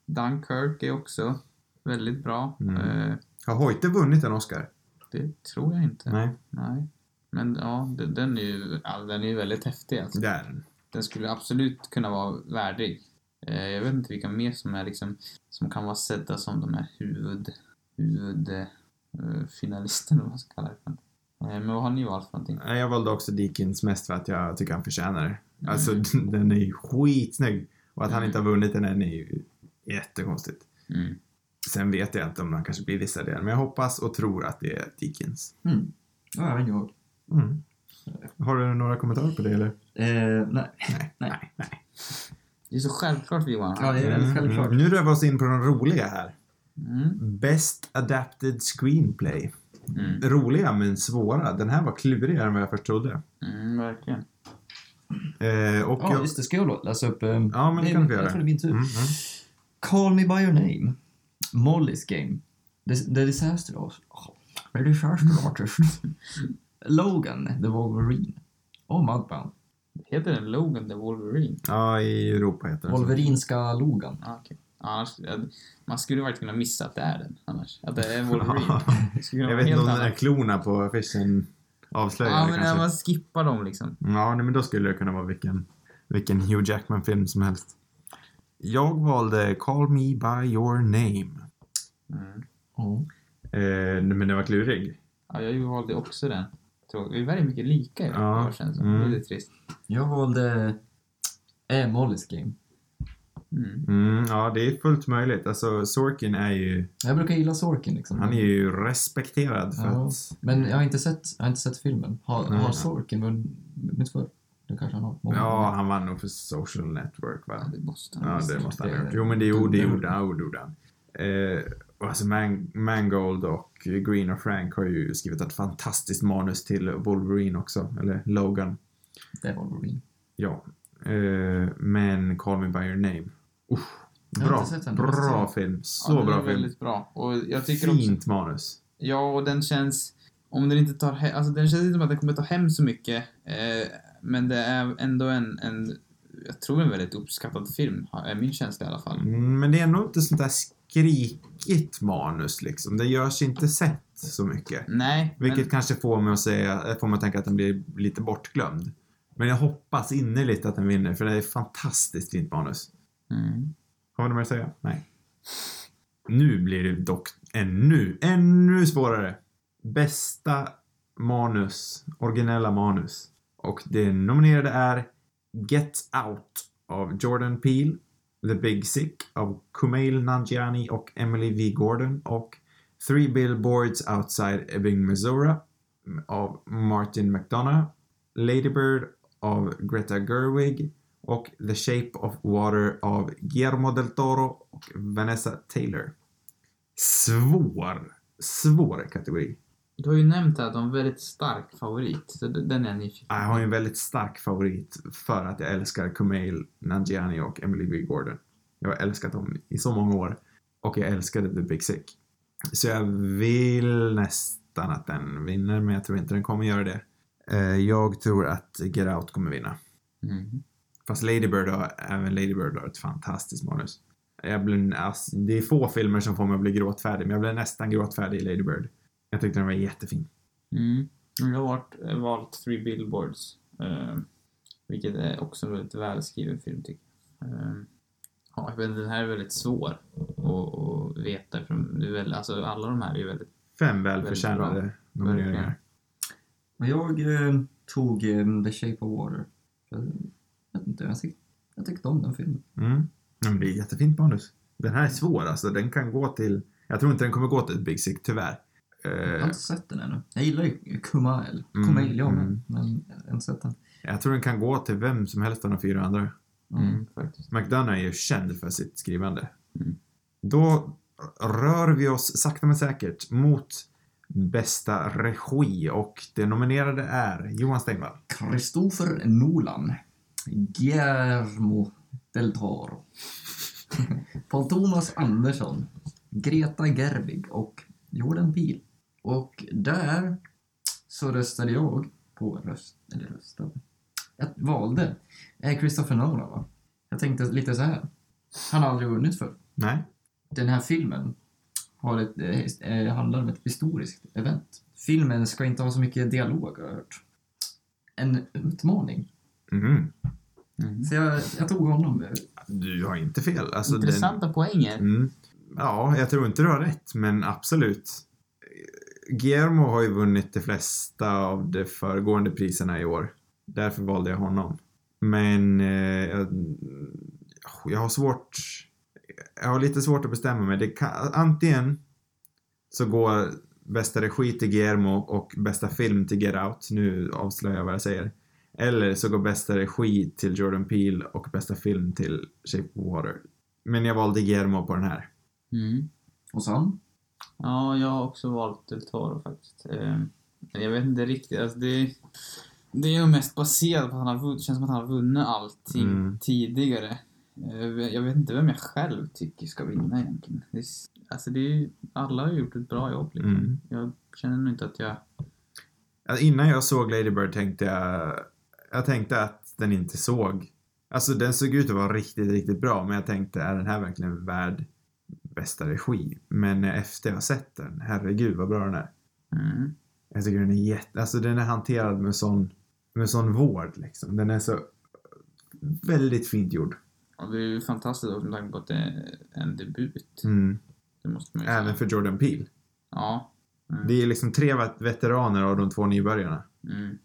Dunkirk är också väldigt bra. Mm. Eh, Har Hoyte vunnit en Oscar? det tror jag inte. Nej, Nej. Men ja, den, är ju ja, den är väldigt häftig alltså. det är den. Den skulle absolut kunna vara värdig. Jag vet inte vilka mer som är liksom, som kan vara sedda som de här huvud, huvud eh, vad man ska kalla det för. Men vad har ni valt för någonting? Jag valde också Deakins mest för att jag tycker han förtjänar det. Mm. Alltså, den är ju skitsnygg. Och att han Mm. inte har vunnit den än är ju jättekonstigt. Mm. Sen vet jag inte om han kanske blir dissad igen, men jag hoppas och tror att det är Deakins. Mm. Ja, även jag. Mm. Har du några kommentarer på det eller? Eh, nej. Nej. Nej. Nej. nej. Det är så självklart Johan. Ja, det är väldigt självklart. Nu rör vi oss in på de roliga här. Mm. Best Adapted Screenplay. Mm. Roliga men svåra. Den här var klurigare än vad jag först trodde. Mm, verkligen. Eh, och Ja, jag... just det. Ska jag läsa upp? Eh, Ja, men det kan du göra. Jag tror det är min tur. Mm, mm. Call Me By Your Name. Molly's Game. The, the Disaster Artist. Oh, the Disaster Artist. Logan, The Wolverine. Och Mudbound. Heter den Logan the Wolverine? Ja, i Europa heter den. Wolverinska Logan. Ah, okej. Annars, man skulle faktiskt kunna missa att det är den annars. Att det är Wolverine. Skulle kunna Jag vet inte om de där klorna på affischen avslöjar Ja, det men när kanske. man skippar dem liksom. Ja, nej, men då skulle det kunna vara vilken, vilken Hugh Jackman-film som helst. Jag valde Call Me By Your Name. Mm. Oh. Eh, men den var klurig. Ja, jag valde också den. Vi är väldigt mycket lika i Ja, år känns det mm. Det är lite trist. Jag valde eh, Molly's Game. Mm. Mm, ja, det är fullt möjligt. Alltså, Sorkin är ju... Jag brukar gilla Sorkin liksom. Han är ju respekterad för Ja. att... Men jag har inte sett, jag har inte sett filmen. Har, Nej. har Sorkin vunnit förr? Det kanske han har. Många Ja, gånger. han vann nog för Social Network, Ja, va? det måste han Ja, det måste han det- ha gjort. Jo, men det gjorde, det- gjorde han. gjorde- gjorde han. Eh, alltså Man, Mangold och Green och Frank har ju skrivit ett fantastiskt manus till Wolverine också. Eller Logan. Det är Wolverine. Ja. Eh, men Call Me By Your Name. Har bra. Bra film. Ja, Så den bra film. väldigt bra. Och jag tycker också... Fint manus. Ja, och den känns... Om den inte tar he- Alltså den känns inte som att den kommer ta hem så mycket. Eh, men det är ändå en, en... Jag tror en väldigt uppskattad film, är min känsla i alla fall. Mm, Men det är ändå inte sånt där skrikigt manus liksom. Det görs inte sett så mycket. Nej, Vilket men... kanske får mig att säga, får mig att tänka att den blir lite bortglömd. Men jag hoppas innerligt att den vinner, för det är ett fantastiskt fint manus. Mm. Har du mer att säga? Nej. Nu blir det dock ännu, ännu svårare. Bästa manus, originella manus. Och det nominerade är Get Out av Jordan Peele, The Big Sick av Kumail Nanjiani och Emily V. Gordon och Three Billboards Outside Ebbing, Missouri av Martin McDonough, Lady Bird av Greta Gerwig och The Shape of Water av Guillermo del Toro och Vanessa Taylor. Svår, svår kategori. Du har ju nämnt att de har en väldigt stark favorit, så den är jag nyfiken Jag har ju en väldigt stark favorit för att jag älskar Kumail Nanjiani och Emily V. Gordon. Jag har älskat dem i så många år. Och jag älskade The Big Sick. Så jag vill nästan att den vinner, men jag tror inte den kommer göra det. Eh, Jag tror att Get Out kommer vinna. Mm. Fast Lady Bird har, även Lady Bird har ett fantastiskt manus. Jag blir, alltså, det är få filmer som får mig att bli gråtfärdig, men jag blev nästan gråtfärdig i Lady Bird. Jag tyckte den var jättefin. Mm. Jag har varit, valt Three Billboards. Eh, vilket är också en väldigt välskriven film tycker jag. Eh, ja, inte, den här är väldigt svår att, att veta. För det är väl, alltså, alla de här är ju väldigt... Fem Väldigt välförtjänade bra. nomineringar. Men jag eh, tog eh, The Shape of Water. Inte, jag, tyck, jag tyckte om den filmen. Mm. Men det är jättefint manus. Den här är svår alltså. Den kan gå till... Jag tror inte den kommer gå till Big Sick, tyvärr. Jag har Eh, inte sett den ännu. Jag gillar ju Kumail. Mm, Kumail, ja, mm. men, men jag har inte sett den. jag tror den kan gå till vem som helst av de fyra andra. Mm. faktiskt. McDonough är ju känd för sitt skrivande. Mm. Då rör vi oss sakta men säkert mot bästa regi och det nominerade är Johan Stengvall. Christopher Nolan. Guillermo del Toro. Paul Thomas Andersson. Greta Gerwig och Jordan Peele. Och där så röstade jag på röst... Eller röstade? Jag valde eh, Christopher Nolan va? Jag tänkte lite så här. Han har aldrig vunnit för. Nej. Den här filmen har ett, eh, handlar om ett historiskt event. Filmen ska inte ha så mycket dialog har jag hört. En utmaning. Mhm. Mm. Så jag, jag tog honom. Du har inte fel. Alltså, den- Intressanta poänger. Mm. Ja, jag tror inte du har rätt, men absolut. Guillermo har ju vunnit de flesta av de föregående priserna i år. Därför valde jag honom. Men eh, jag, jag har svårt... Jag har lite svårt att bestämma mig. Det kan, antingen så går bästa regi till Guillermo och bästa film till Get Out. Nu avslöjar jag vad jag säger. Eller så går bästa regi till Jordan Peele och bästa film till Shape of Water. Men jag valde Guillermo på den här. Mm. Och sen? Ja, jag har också valt Del Toro faktiskt. Eh, jag vet inte riktigt. Alltså det, det är nog mest baserat på att han har vunnit, känns som att han har vunnit allting Mm. tidigare. Eh, jag vet inte vem jag själv tycker ska vinna egentligen. Det, är- alltså det är, alla har gjort ett bra jobb liksom. Mm. Jag känner nog inte att jag... Alltså, innan jag såg Lady Bird tänkte jag... Jag tänkte att den inte såg... Alltså den såg ut att vara riktigt, riktigt bra, men jag tänkte, är den här verkligen värd bästa regi? Men efter jag sett den, herregud vad bra den är. Mm. Jag tycker den är jätte... Alltså den är hanterad med sån, med sån vård liksom. Den är så väldigt fint gjord. Och det är ju fantastiskt också med tanke på att det är en debut. Mm. Det måste man ju säga. Även för Jordan Peele. Ja. Mm. Det är liksom tre vet- veteraner av de två nybörjarna. Mm.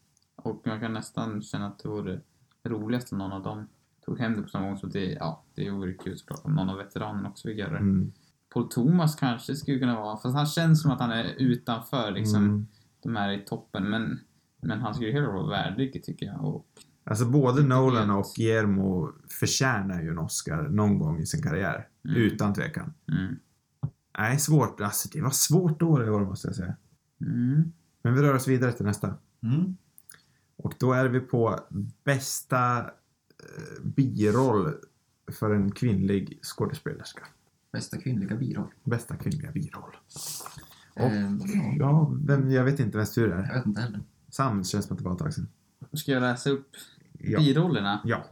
Och jag kan nästan känna att det vore roligast om någon av dem tog hem det på samma gång. Så det, ja, det vore kul såklart om någon av veteranerna också fick göra det. Mm. Paul Thomas kanske skulle kunna vara, fast han känns som att han är utanför liksom, Mm. de här i toppen. Men, men han skulle hellre vara värdig tycker jag. Och, Alltså både Nolan och Guillermo förtjänar ju en Oscar någon gång i sin karriär. Mm. Utan tvekan. mm. Nej, svårt. Alltså det var svårt år i år måste jag säga. Mm. Men vi rör oss vidare till nästa. Mm. Och då är vi på bästa eh, biroll för en kvinnlig skådespelerska. Bästa kvinnliga biroll. Bästa kvinnliga biroll. Och, Eh, ja, vem, jag vet inte vems tur det jag är. vet inte heller. Sam känns som att det var ett tag sedan. Ska jag läsa upp Ja. birollerna? ja.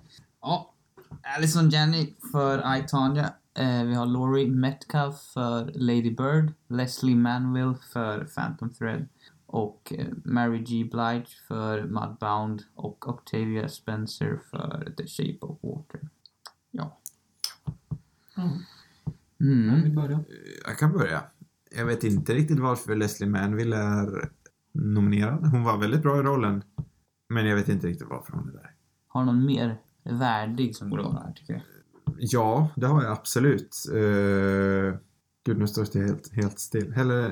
Ja. Alison Janney för I, Tonya. Eh, vi har Laurie Metcalf för Lady Bird. Leslie Manville för Phantom Thread. Och eh, Mary G. Blige för Mudbound. Och Octavia Spencer för The Shape of Water. Ja. Mm. Mm. vill börja? Jag kan börja. Jag vet inte riktigt varför Leslie Manville är nominerad. Hon var väldigt bra i rollen. Men jag vet inte riktigt varför hon är där. Har någon mer värdig som borde vara här tycker jag? Ja, det har jag absolut. Uh, gud, nu står det helt, helt still. Eller,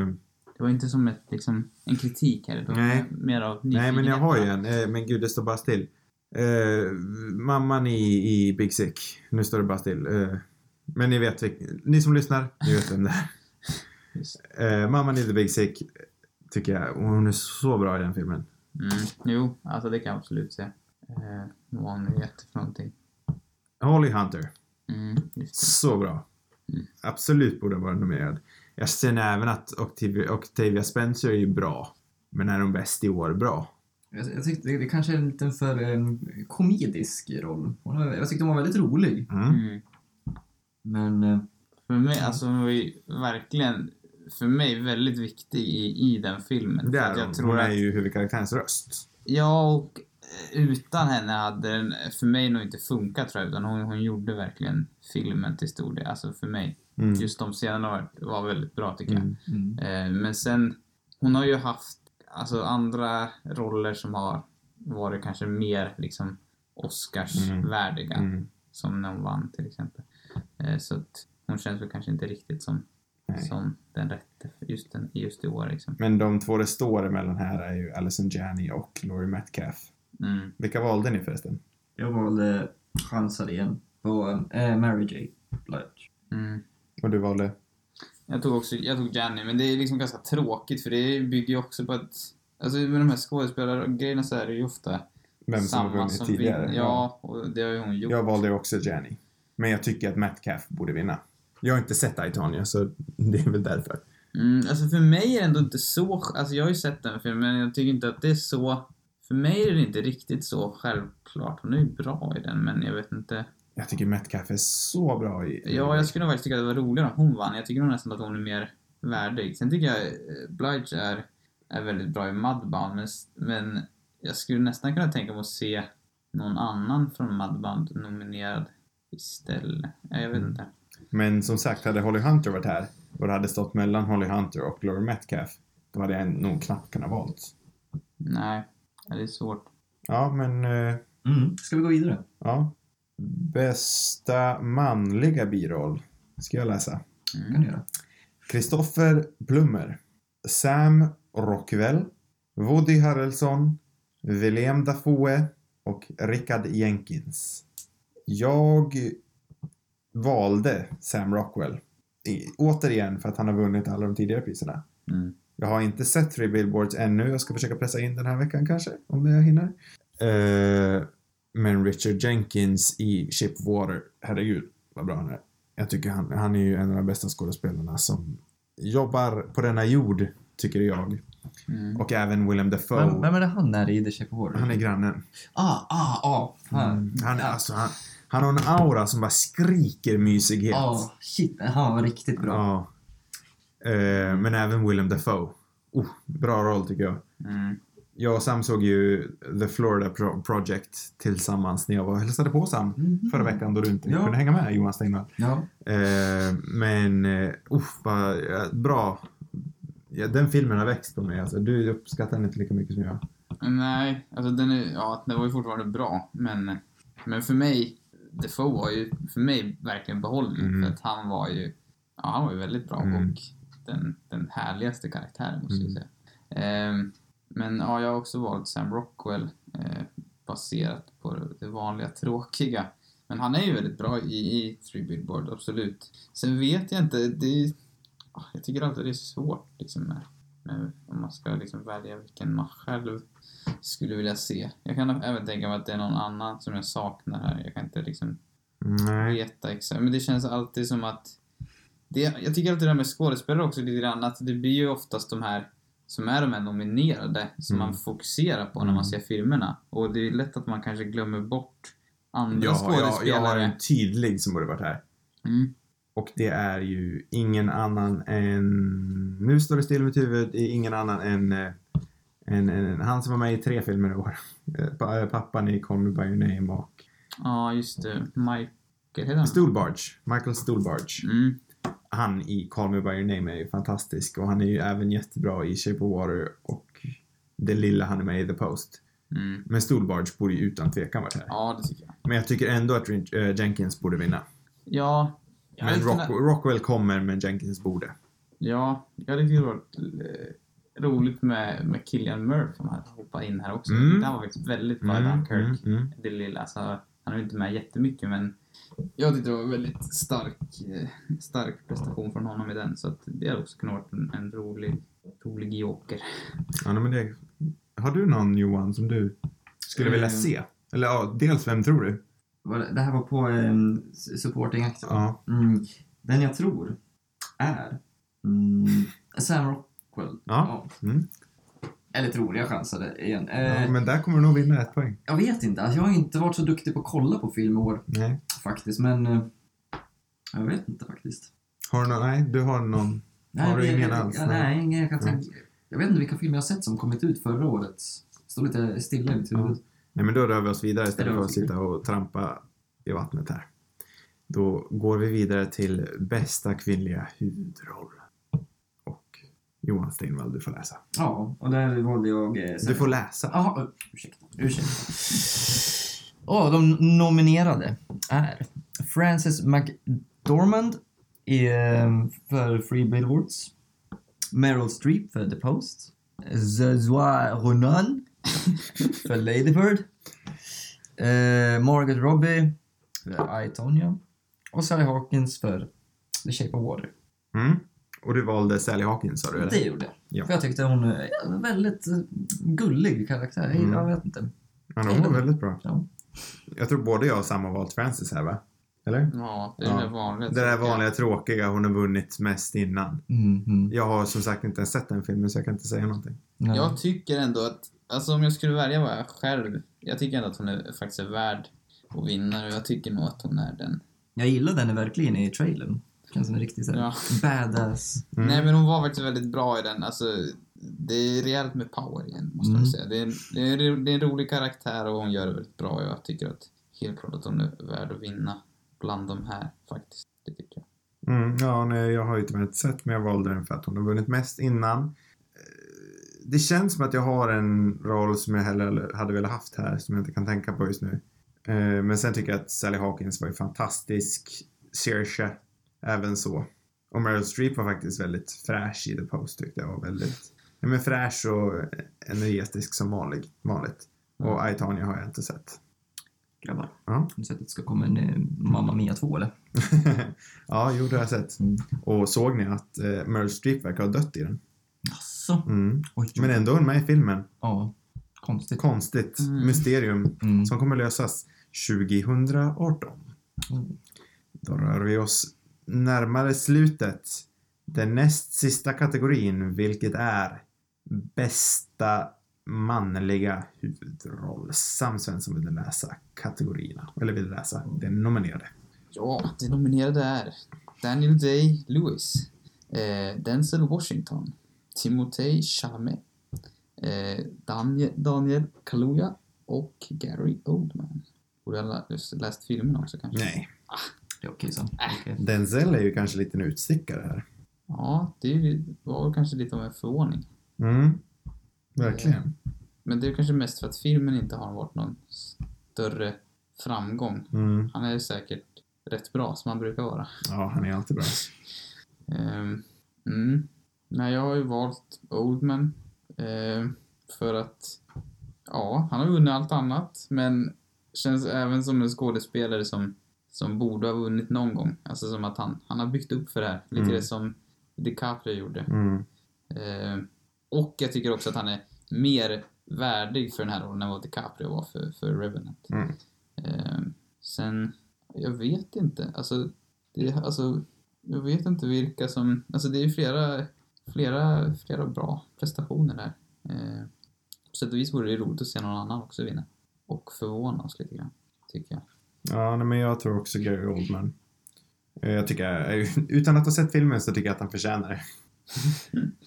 eh, Det var inte som ett, liksom, en kritik här. Nej. mer av nej, men jag har ju en. Eh, men gud, det står bara still. Eh, mamman i, i Big Sick. Nu står det bara still. Eh, men ni vet, ni som lyssnar, ni vet vem det är. Eh, mamman i The Big Sick tycker jag, hon är så bra i den filmen. Mm. Jo, alltså det kan jag absolut säga. Vad var hon heter för någonting? Holly Hunter, Mm, så bra. Mm. Absolut borde vara nominerad. Jag känner även att Octavia, Octavia Spencer är ju bra. Men är de bäst i år bra? Jag, jag tyckte det, det kanske är en liten för en komedisk roll. Hon Jag tyckte hon var väldigt rolig. Mm. Mm. Men... eh, För mig, alltså hon var ju verkligen för mig väldigt viktig i, i den filmen. Det För är att hon. jag tror Hon att, är ju huvudkaraktärens röst. Ja, och eh, utan henne hade den för mig nog inte funkat tror jag. Utan hon, hon gjorde verkligen filmen till stor del. Alltså för mig. Mm. Just de scenerna var, var väldigt bra tycker jag. Mm. Mm. Eh, men sen, hon har ju haft alltså, andra roller som har varit kanske mer liksom Oscarsvärdiga. Mm. Som när hon vann till exempel. Eh, så att hon känns väl kanske inte riktigt som, Nej. som den rätte just, den, just i år liksom. Men de två det står emellan här är ju Alison Janney och Laurie Metcalf. Mm. Vilka valde ni förresten? Jag valde chansade igen på äh, Mary J. Blige. Mm. Och du valde? Jag tog också, jag tog Jenny, men det är liksom ganska tråkigt för det bygger ju också på att Alltså med de här skådespelargrejerna så är det ju ofta Vem som har samma vunnit som tidigare? vinner. Ja, och det har ju hon gjort. Jag valde också Janney. Men jag tycker att Metcalf borde vinna. Jag har inte sett Aitonia, så det är väl därför. Mm, alltså för mig är det ändå inte så... Alltså jag har ju sett den filmen, men jag tycker inte att det är så... För mig är det inte riktigt så självklart. Hon är ju bra i den, men jag vet inte. Jag tycker Metcalf är så bra i... Ja, jag skulle nog faktiskt tycka att det var roligare om hon vann. Jag tycker nog nästan att hon är mer värdig. Sen tycker jag eh, Blige är, är väldigt bra i Mudbound, men, men jag skulle nästan kunna tänka mig att se någon annan från Mudbound nominerad istället. Ja, Jag vet Mm. inte. Men som sagt, hade Holly Hunter varit här och det hade stått mellan Holly Hunter och Laurie Metcalf, då hade jag nog knappt kunnat valt. Nej, det är svårt. Ja, men... eh, Mm. Ska vi gå vidare? Ja. Bästa manliga biroll. Ska jag läsa. Mm. kan du göra. Christopher Plummer. Sam Rockwell. Woody Harrelson. Willem Dafoe. Och Richard Jenkins. Jag valde Sam Rockwell. I, återigen för att han har vunnit alla de tidigare priserna. Mm. Jag har inte sett Three Billboards ännu. Jag ska försöka pressa in den här veckan kanske, om jag hinner. Eh, men Richard Jenkins i Ship of Water, herregud vad bra han är. Jag tycker han, han är ju en av de bästa skådespelarna som jobbar på denna jord, tycker jag. Mm. Och även Willem Dafoe. Vem, vem är det han är i The Shape of Water? Han är grannen. Ah, ah, ah. Mm. Han, är Ja. alltså, han, han har en aura som bara skriker mysighet. Ah, shit. Han var riktigt bra. Ja. Eh, men även Willem Dafoe. Oh, bra roll tycker jag. Mm. Jag och Sam såg ju The Florida Pro- Project tillsammans när jag var och hälsade på Sam Mhm. förra veckan då du inte Ja. kunde hänga med Johan Steinvall. Ja. Eh, men, uh, vad, bra. Ja, den filmen har växt på mig. Alltså, du uppskattar den inte lika mycket som jag. Nej, alltså den är, ja, den var ju fortfarande bra, men, men för mig, Defoe var ju för mig verkligen behållning, Mm. för att han var ju, ja, han var ju väldigt bra Mm. och den, den härligaste karaktären måste jag Mm. säga. Ehm, men ja, jag har också valt Sam Rockwell, eh, baserat på det vanliga tråkiga. Men han är ju väldigt bra i, i Three Billboard, absolut. Sen vet jag inte, det ah, jag tycker alltid det är svårt liksom med, med om man ska liksom välja vilken man själv skulle vilja se. Jag kan även tänka mig att det är någon annan som jag saknar här. Jag kan inte liksom Nej. veta exakt. Men det känns alltid som att... Det, jag tycker alltid det här med skådespelare också lite grann, att det blir ju oftast de här som är de här nominerade som Mm. man fokuserar på när Mm. man ser filmerna. Och det är lätt att man kanske glömmer bort andra Jag, har- jag, jag skådespelare. har en tydlig som borde varit här. Mm. Och det är ju ingen annan än... Nu står det still i mitt huvud. Det är ingen annan än, eh, än, än han som var med i tre filmer i år. Eh, eh, Pappan i Call Me By Your Name och Ja, just det. Michael, heter han? Michael Stuhlbarge. Mm. Han i Call Me By Your Name är ju fantastisk och han är ju även jättebra i Shape of Water och det lilla han är med i The Post. Mm. Men Stuhlbarge borde ju utan tvekan varit här. Ja, det tycker jag. Men jag tycker ändå att eh, Jenkins borde vinna. Ja. Men Rock, Rockwell kommer, men Jenkins borde. Ja, jag hade tyckt det var eh, roligt med, med Killian Murphy som hoppat in här också. Mm. Han var faktiskt väldigt bra i Dunkirk. mm, mm. Det lilla, alltså, han är ju inte med jättemycket men jag tyckte det var en väldigt stark, eh, stark prestation från honom i den. Så att det hade också kunnat vara en, en rolig, rolig joker. Ja, men det, har du någon Johan som du skulle vilja Eh. se? Eller ja, dels vem tror du? Det här var på um, supporting actor. Ja. Mm. Den jag tror är mm, Sam Rockwell. Ja. Mm. Eller tror, jag chansade igen. Eh, ja. Men där kommer du nog vinna ett poäng. Jag vet inte, alltså, jag har inte varit så duktig på att kolla på film i år Nej. faktiskt, men eh, jag vet inte faktiskt. Har du någon? Nej, du har någon. Har du ingen alls? Ja, Nej. nej, ingen jag kan Nej. tänka. Jag vet inte vilka filmer jag har sett som kommit ut förra året. Står lite stilla i mitt huvud. Nej, men då rör vi oss vidare istället för att sitta och trampa i vattnet här. Då går vi vidare till bästa kvinnliga huvudroll. Och Johan Stenvall, du får läsa. Ja, och där valde jag... Eh, Du får läsa. Jaha, ursäkta. ursäkta. Åh, de nominerade är Frances McDormand i, eh, för Free Billboards. Meryl Streep för The Post. Zazua Ronan för Lady Bird. Eh, Margaret Robbie för I, Tonya. Och Sally Hawkins för The Shape of Water. Mm. Och du valde Sally Hawkins, sa du? Eller? Det gjorde jag. Ja. För jag tyckte hon är en väldigt eh, gullig karaktär. Mm. Jag vet inte. Ja, hon var väldigt bra. Ja. Jag tror både jag och Sam har valt Frances här, va? Eller? Ja, det är Ja. det vanliga. Det där vanliga tråkiga, hon har vunnit mest innan. Mm, mm. Jag har som sagt inte ens sett den filmen så jag kan inte säga någonting. Ja. Jag tycker ändå att, alltså om jag skulle välja vad jag själv, jag tycker ändå att hon är, faktiskt är värd att vinna och jag tycker nog att hon är den. Jag gillar den verkligen i trailern. Känns som en riktig såhär Ja. badass. Mm. Nej men hon var faktiskt väldigt bra i den, alltså det är rejält med power igen måste Mm. jag säga. Det är, det, är, det är en rolig karaktär och hon gör det väldigt bra och jag tycker att helt klart att hon är värd att vinna bland de här faktiskt. Det tycker jag. Mm, ja, nej, jag har ju tyvärr inte sett men jag valde den för att hon har vunnit mest innan. Eh, Det känns som att jag har en roll som jag hellre hade velat haft här som jag inte kan tänka på just nu. Eh, Men sen tycker jag att Sally Hawkins var ju fantastisk. Saoirse även så. Och Meryl Streep var faktiskt väldigt fräsch i The Post tyckte jag var väldigt ja, men fräsch och energetisk som vanlig, vanligt. Och I, Tonya har jag inte sett. Grabbar. Ja. Har ni sett att det ska komma en eh, Mamma Mia 2 eller? ja, jo det har jag sett. Mm. Och såg ni att eh, Meryl Streep verkar ha dött i den? Jaså? Mm. Oj, Men ändå är hon med i filmen. Ja. Konstigt. Konstigt. Mm. Mysterium Mm. som kommer lösas 2018. Mm. Då rör vi oss närmare slutet. Den näst sista kategorin, vilket är bästa manliga huvudroll. Sam Svensson vill läsa kategorierna. Eller vill läsa den nominerade. Ja, de nominerade är Daniel Day-Lewis, eh, Denzel Washington, Timothée Chalamet, eh, Daniel, Daniel Kaluuya och Gary Oldman. Borde jag ha lä- läst filmen också kanske? Nej. Det är okej så. Okej. Denzel är ju kanske lite en utstickare här. Ja, det är ju- var väl kanske lite av en förvåning. Mm. Verkligen. Men det är kanske mest för att filmen inte har varit någon större framgång. Mm. Han är säkert rätt bra som han brukar vara. Ja, han är alltid bra. Ehm, mm. Nej, jag har ju valt Oldman. ehm, för att, ja, han har vunnit allt annat, men känns även som en skådespelare som, som borde ha vunnit någon gång. Alltså som att han, han har byggt upp för det här. Lite Mm. det som DiCaprio gjorde. Mm. Ehm, och jag tycker också att han är mer värdig för den här rollen än vad DiCaprio var för, för Revenant. Mm. Ehm, sen, jag vet inte. Alltså, det, alltså, jag vet inte vilka som... Alltså det är ju flera, flera, flera bra prestationer där. Ehm, på sätt och vis vore det roligt att se någon annan också vinna. Och förvåna oss lite grann, tycker jag. Ja, nej, men jag tror också Gary Oldman. Eh, Jag tycker, eh, utan att ha sett filmen så tycker jag att han förtjänar det.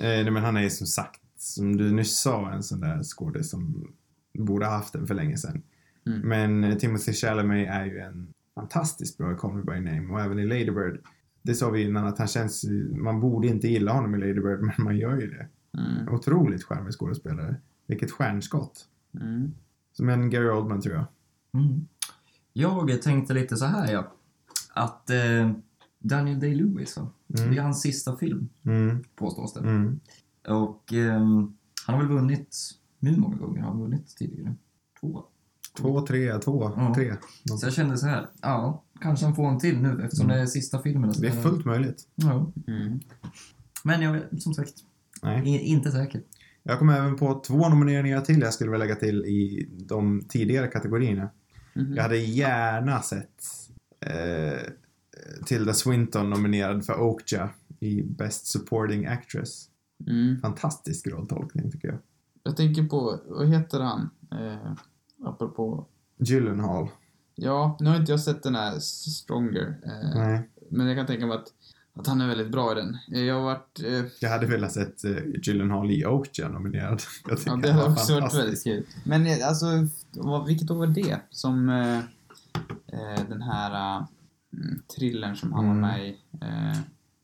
Eh, nej, men han är ju som sagt, som du nyss sa, en sån där skådis som borde ha haft den för länge sedan. Mm. Men Timothy Chalamet är ju en fantastiskt bra i Call Me By Name och även i Lady Bird. Det sa vi innan att han känns, man borde inte gilla honom i Lady Bird men man gör ju det. Mm, Otroligt charmig skådespelare. Vilket stjärnskott. mm, Som en Gary Oldman tror jag. Mm. Jag tänkte lite så här ja. Att eh, Daniel Day-Lewis, va? Mm. det är hans sista film, Mm, påstås det. mm. Och ehm, han har väl vunnit, hur många gånger har han vunnit tidigare? Två. Två, tre, två, Ja. tre. Så jag kände så här, ja, kanske han får en till nu eftersom Mm. det är sista filmen. Det är fullt möjligt. Ja. mm. Men jag är som sagt Nej. inte säker. Jag kom även på två nomineringar till jag skulle vilja lägga till i de tidigare kategorierna. Mhm. Jag hade gärna sett eh, Tilda Swinton nominerad för Okja i Best Supporting Actress. Mm. Fantastisk rolltolkning tycker jag. Jag tänker på, vad heter han? Eh, apropå Gyllenhaal. Ja, nu har inte jag sett den här Stronger. Eh, Nej. men jag kan tänka mig att att han är väldigt bra i den. Jag har varit... Eh, Jag hade velat sett uh, Gyllenhaal i Okja nominerad. Jag ja, det var också varit väldigt kul. Men eh, alltså, vad- vilket år var det? Som eh, eh, den här uh, thrillern som han var Mm. med i eh,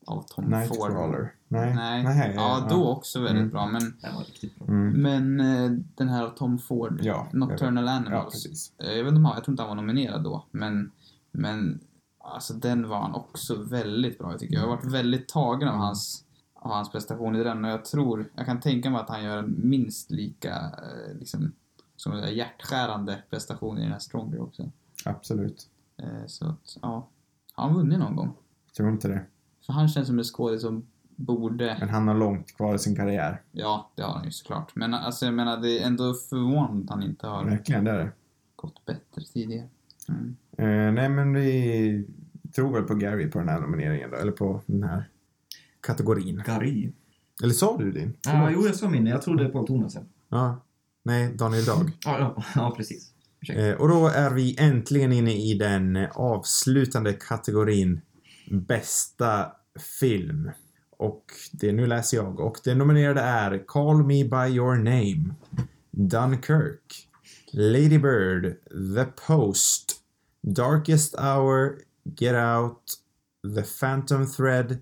av Tom Ford. Nightcrawler. Nej. Nej. Nej, ja, då också väldigt Mm. bra. Men, var bra. Mm. men eh, den här av Tom Ford, Ja, Nocturnal Ja, Animals. precis. Eh, Jag vet inte jag tror inte han var nominerad då, men, men alltså den var han också väldigt bra tycker jag. Jag har varit väldigt tagen av hans, av hans prestation i den och jag tror, jag kan tänka mig att han gör en minst lika eh, liksom, som en hjärtskärande prestation i den här Stronger också. Absolut. Eh, Så att, ja. Har han vunnit någon gång? Jag tror inte det. För han känns som en skådis som borde, Men han har långt kvar i sin karriär. ja det har han ju såklart. Men alltså jag menar det är ändå förvånande att han inte har Verkligen, det är det. gått bättre tidigare. Mm. Eh, nej, men vi tror väl på Gary på den här nomineringen då, eller på den här kategorin. Gary. Eller sa du din? Ja, jo, jag sa min. Jag trodde Paul Thomasen. Ja. Nej, Daniel Dag. Ja, ja, ja precis. Eh, och då är vi äntligen inne i den avslutande kategorin bästa film. Och det, nu läser jag. Och det nominerade är Call Me By Your Name, Dunkirk, Lady Bird, The Post, Darkest Hour, Get Out, The Phantom Thread,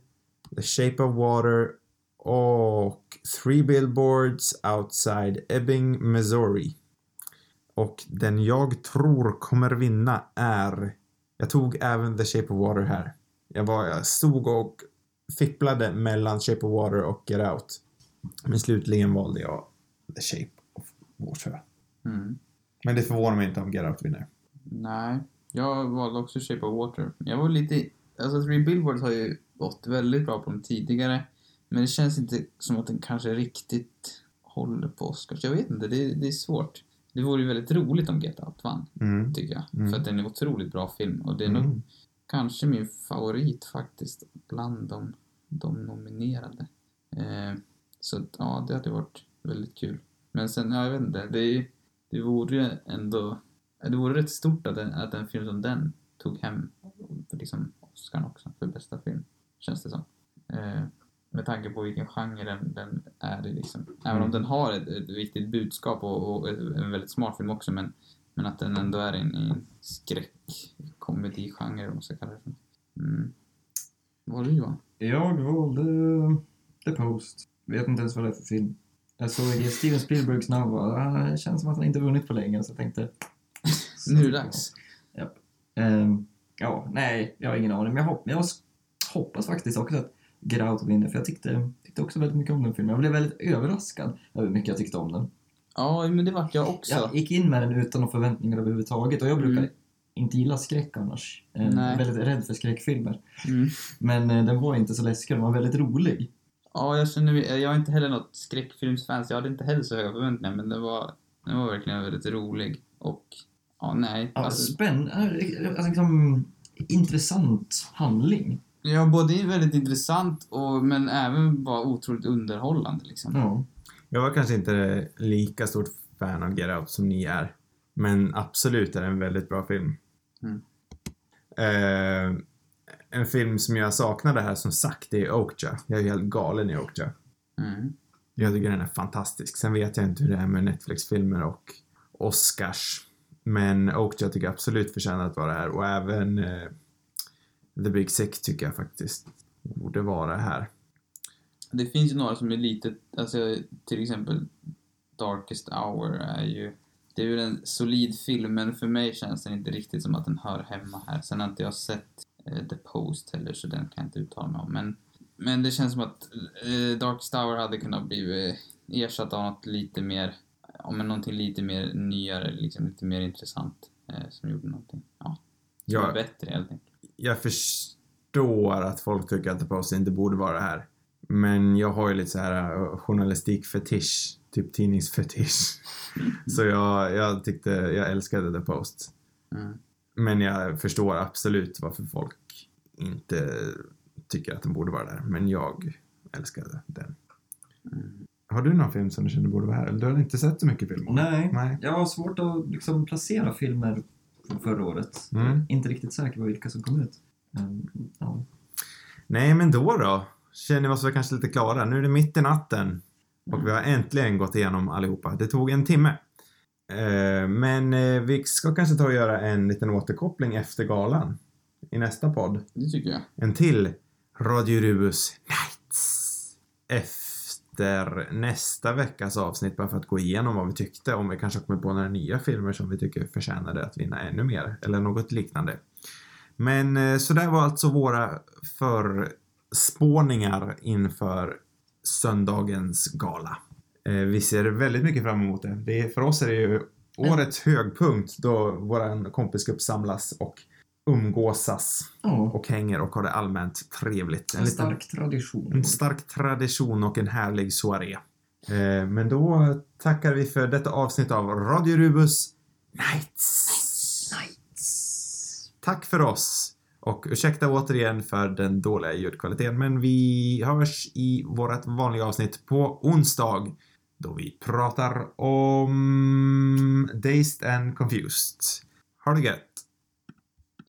The Shape of Water och Three Billboards Outside Ebbing, Missouri. Och den jag tror kommer vinna är... Jag tog även The Shape of Water här. Jag, var, jag stod och fipplade mellan Shape of Water och Get Out. Men slutligen valde jag The Shape of Water. Mm. Men det förvånar mig inte om Get Out vinner. Nej, jag valde också Shape of Water. Jag var lite... Alltså, Three Billboards har ju gått väldigt bra på dem tidigare. Men det känns inte som att den kanske riktigt håller på Oscars. Jag vet inte, det, är- det är svårt. Det vore ju väldigt roligt om Get Out vann, Mm. tycker jag. Mm. För att den är en otroligt bra film. Och det är nog Mm. kanske min favorit faktiskt bland de, de nominerade. Eh, så att, ja, det hade varit väldigt kul. Men sen, ja, jag vet inte. Det, det vore ändå... Det vore rätt stort att en, att en film som den tog hem liksom, Oscar också för bästa film. Känns det som. Eh, med tanke på vilken genre den, den är i liksom. Även om Mm. den har ett, ett viktigt budskap och, och en väldigt smart film också men, men att den ändå är en, en skräckkomedigenre om man ska kalla det för. Mm. Vad har du Johan? Jag valde The Post. Vet inte ens vad det är för film. Jag såg Steven Spielbergs namn och det känns som att han inte vunnit på länge så jag tänkte... Nu är det dags. Ehm, ja, nej, jag har ingen aning. Men jag, hopp, jag hoppas faktiskt också att Get Out vinner för jag tyckte, tyckte också väldigt mycket om den filmen. Jag blev väldigt överraskad över hur mycket jag tyckte om den. Ja, men det vart jag också. Jag gick in med den utan några förväntningar överhuvudtaget och jag brukar Mm. inte gilla skräck annars. Eh, Jag är väldigt rädd för skräckfilmer. Mm. Men eh, den var inte så läskig, den var väldigt rolig. Ja, jag känner jag är inte heller något skräckfilmsfan, så jag hade inte heller så höga förväntningar, men den var, den var verkligen väldigt rolig. Och, ja, nej. Ja, Alltså, spännande, alltså, liksom, intressant handling. ja, både väldigt intressant, och, men även var otroligt underhållande liksom. Ja. Jag var kanske inte lika stort fan av Get Out som ni är. Men absolut är det en väldigt bra film. Mm. Eh, en film som jag saknade här som sagt det är Okja. Jag är helt galen i Okja. Mm. Jag tycker den är fantastisk. Sen vet jag inte hur det är med Netflix-filmer och Oscars. Men Okja tycker jag absolut förtjänar att vara här och även eh, The Big Sick tycker jag faktiskt borde vara här. Det finns ju några som är lite, alltså till exempel Darkest Hour är ju, det är ju en solid film, men för mig känns den inte riktigt som att den hör hemma här. Sen har inte jag sett eh, The Post heller, så den kan jag inte uttala mig om. Men, men det känns som att eh, Darkest Hour hade kunnat bli eh, ersatt av något lite mer, ja men någonting lite mer nyare, liksom lite mer intressant. Eh, som gjorde någonting, ja, var bättre helt enkelt. jag förstår att folk tycker att The Post inte borde vara här. Men jag har ju lite så här uh, journalistikfetisch, typ tidningsfetisch. så jag, jag tyckte, jag älskade The Post. Mm. Men jag förstår absolut varför folk inte tycker att den borde vara där. Men jag älskade den. Mm. Har du någon film som du känner borde vara här? Eller Du har inte sett så mycket film? Nej, Nej. jag har svårt att liksom, placera filmer från förra året. Mm. Inte riktigt säker på vilka som kom ut. Men, ja. Nej, men då då? Känner vi oss väl kanske lite klara. Nu är det mitt i natten. Och vi har äntligen gått igenom allihopa. Det tog en timme. Eh, men eh, vi ska kanske ta och göra en liten återkoppling efter galan. I nästa podd. Det tycker jag. En till Radio Rubus Nights. Efter nästa veckas avsnitt bara för att gå igenom vad vi tyckte. Om vi kanske kommer på några nya filmer som vi tycker förtjänade att vinna ännu mer. Eller något liknande. Men eh, så där var alltså våra förspåningar inför söndagens gala. Eh, Vi ser väldigt mycket fram emot det. det för oss är det ju årets högpunkt då våran kompisgrupp samlas och umgåsas Ja, och hänger och har det allmänt trevligt. en liten- stark tradition. en stark tradition och en härlig soaré. Eh, Men då tackar vi för detta avsnitt av Radio Rubus Nights. Nights. Tack för oss. Och ursäkta återigen för den dåliga ljudkvaliteten, men vi hörs i vårt vanliga avsnitt på onsdag då vi pratar om Dazed and Confused. Ha det gött!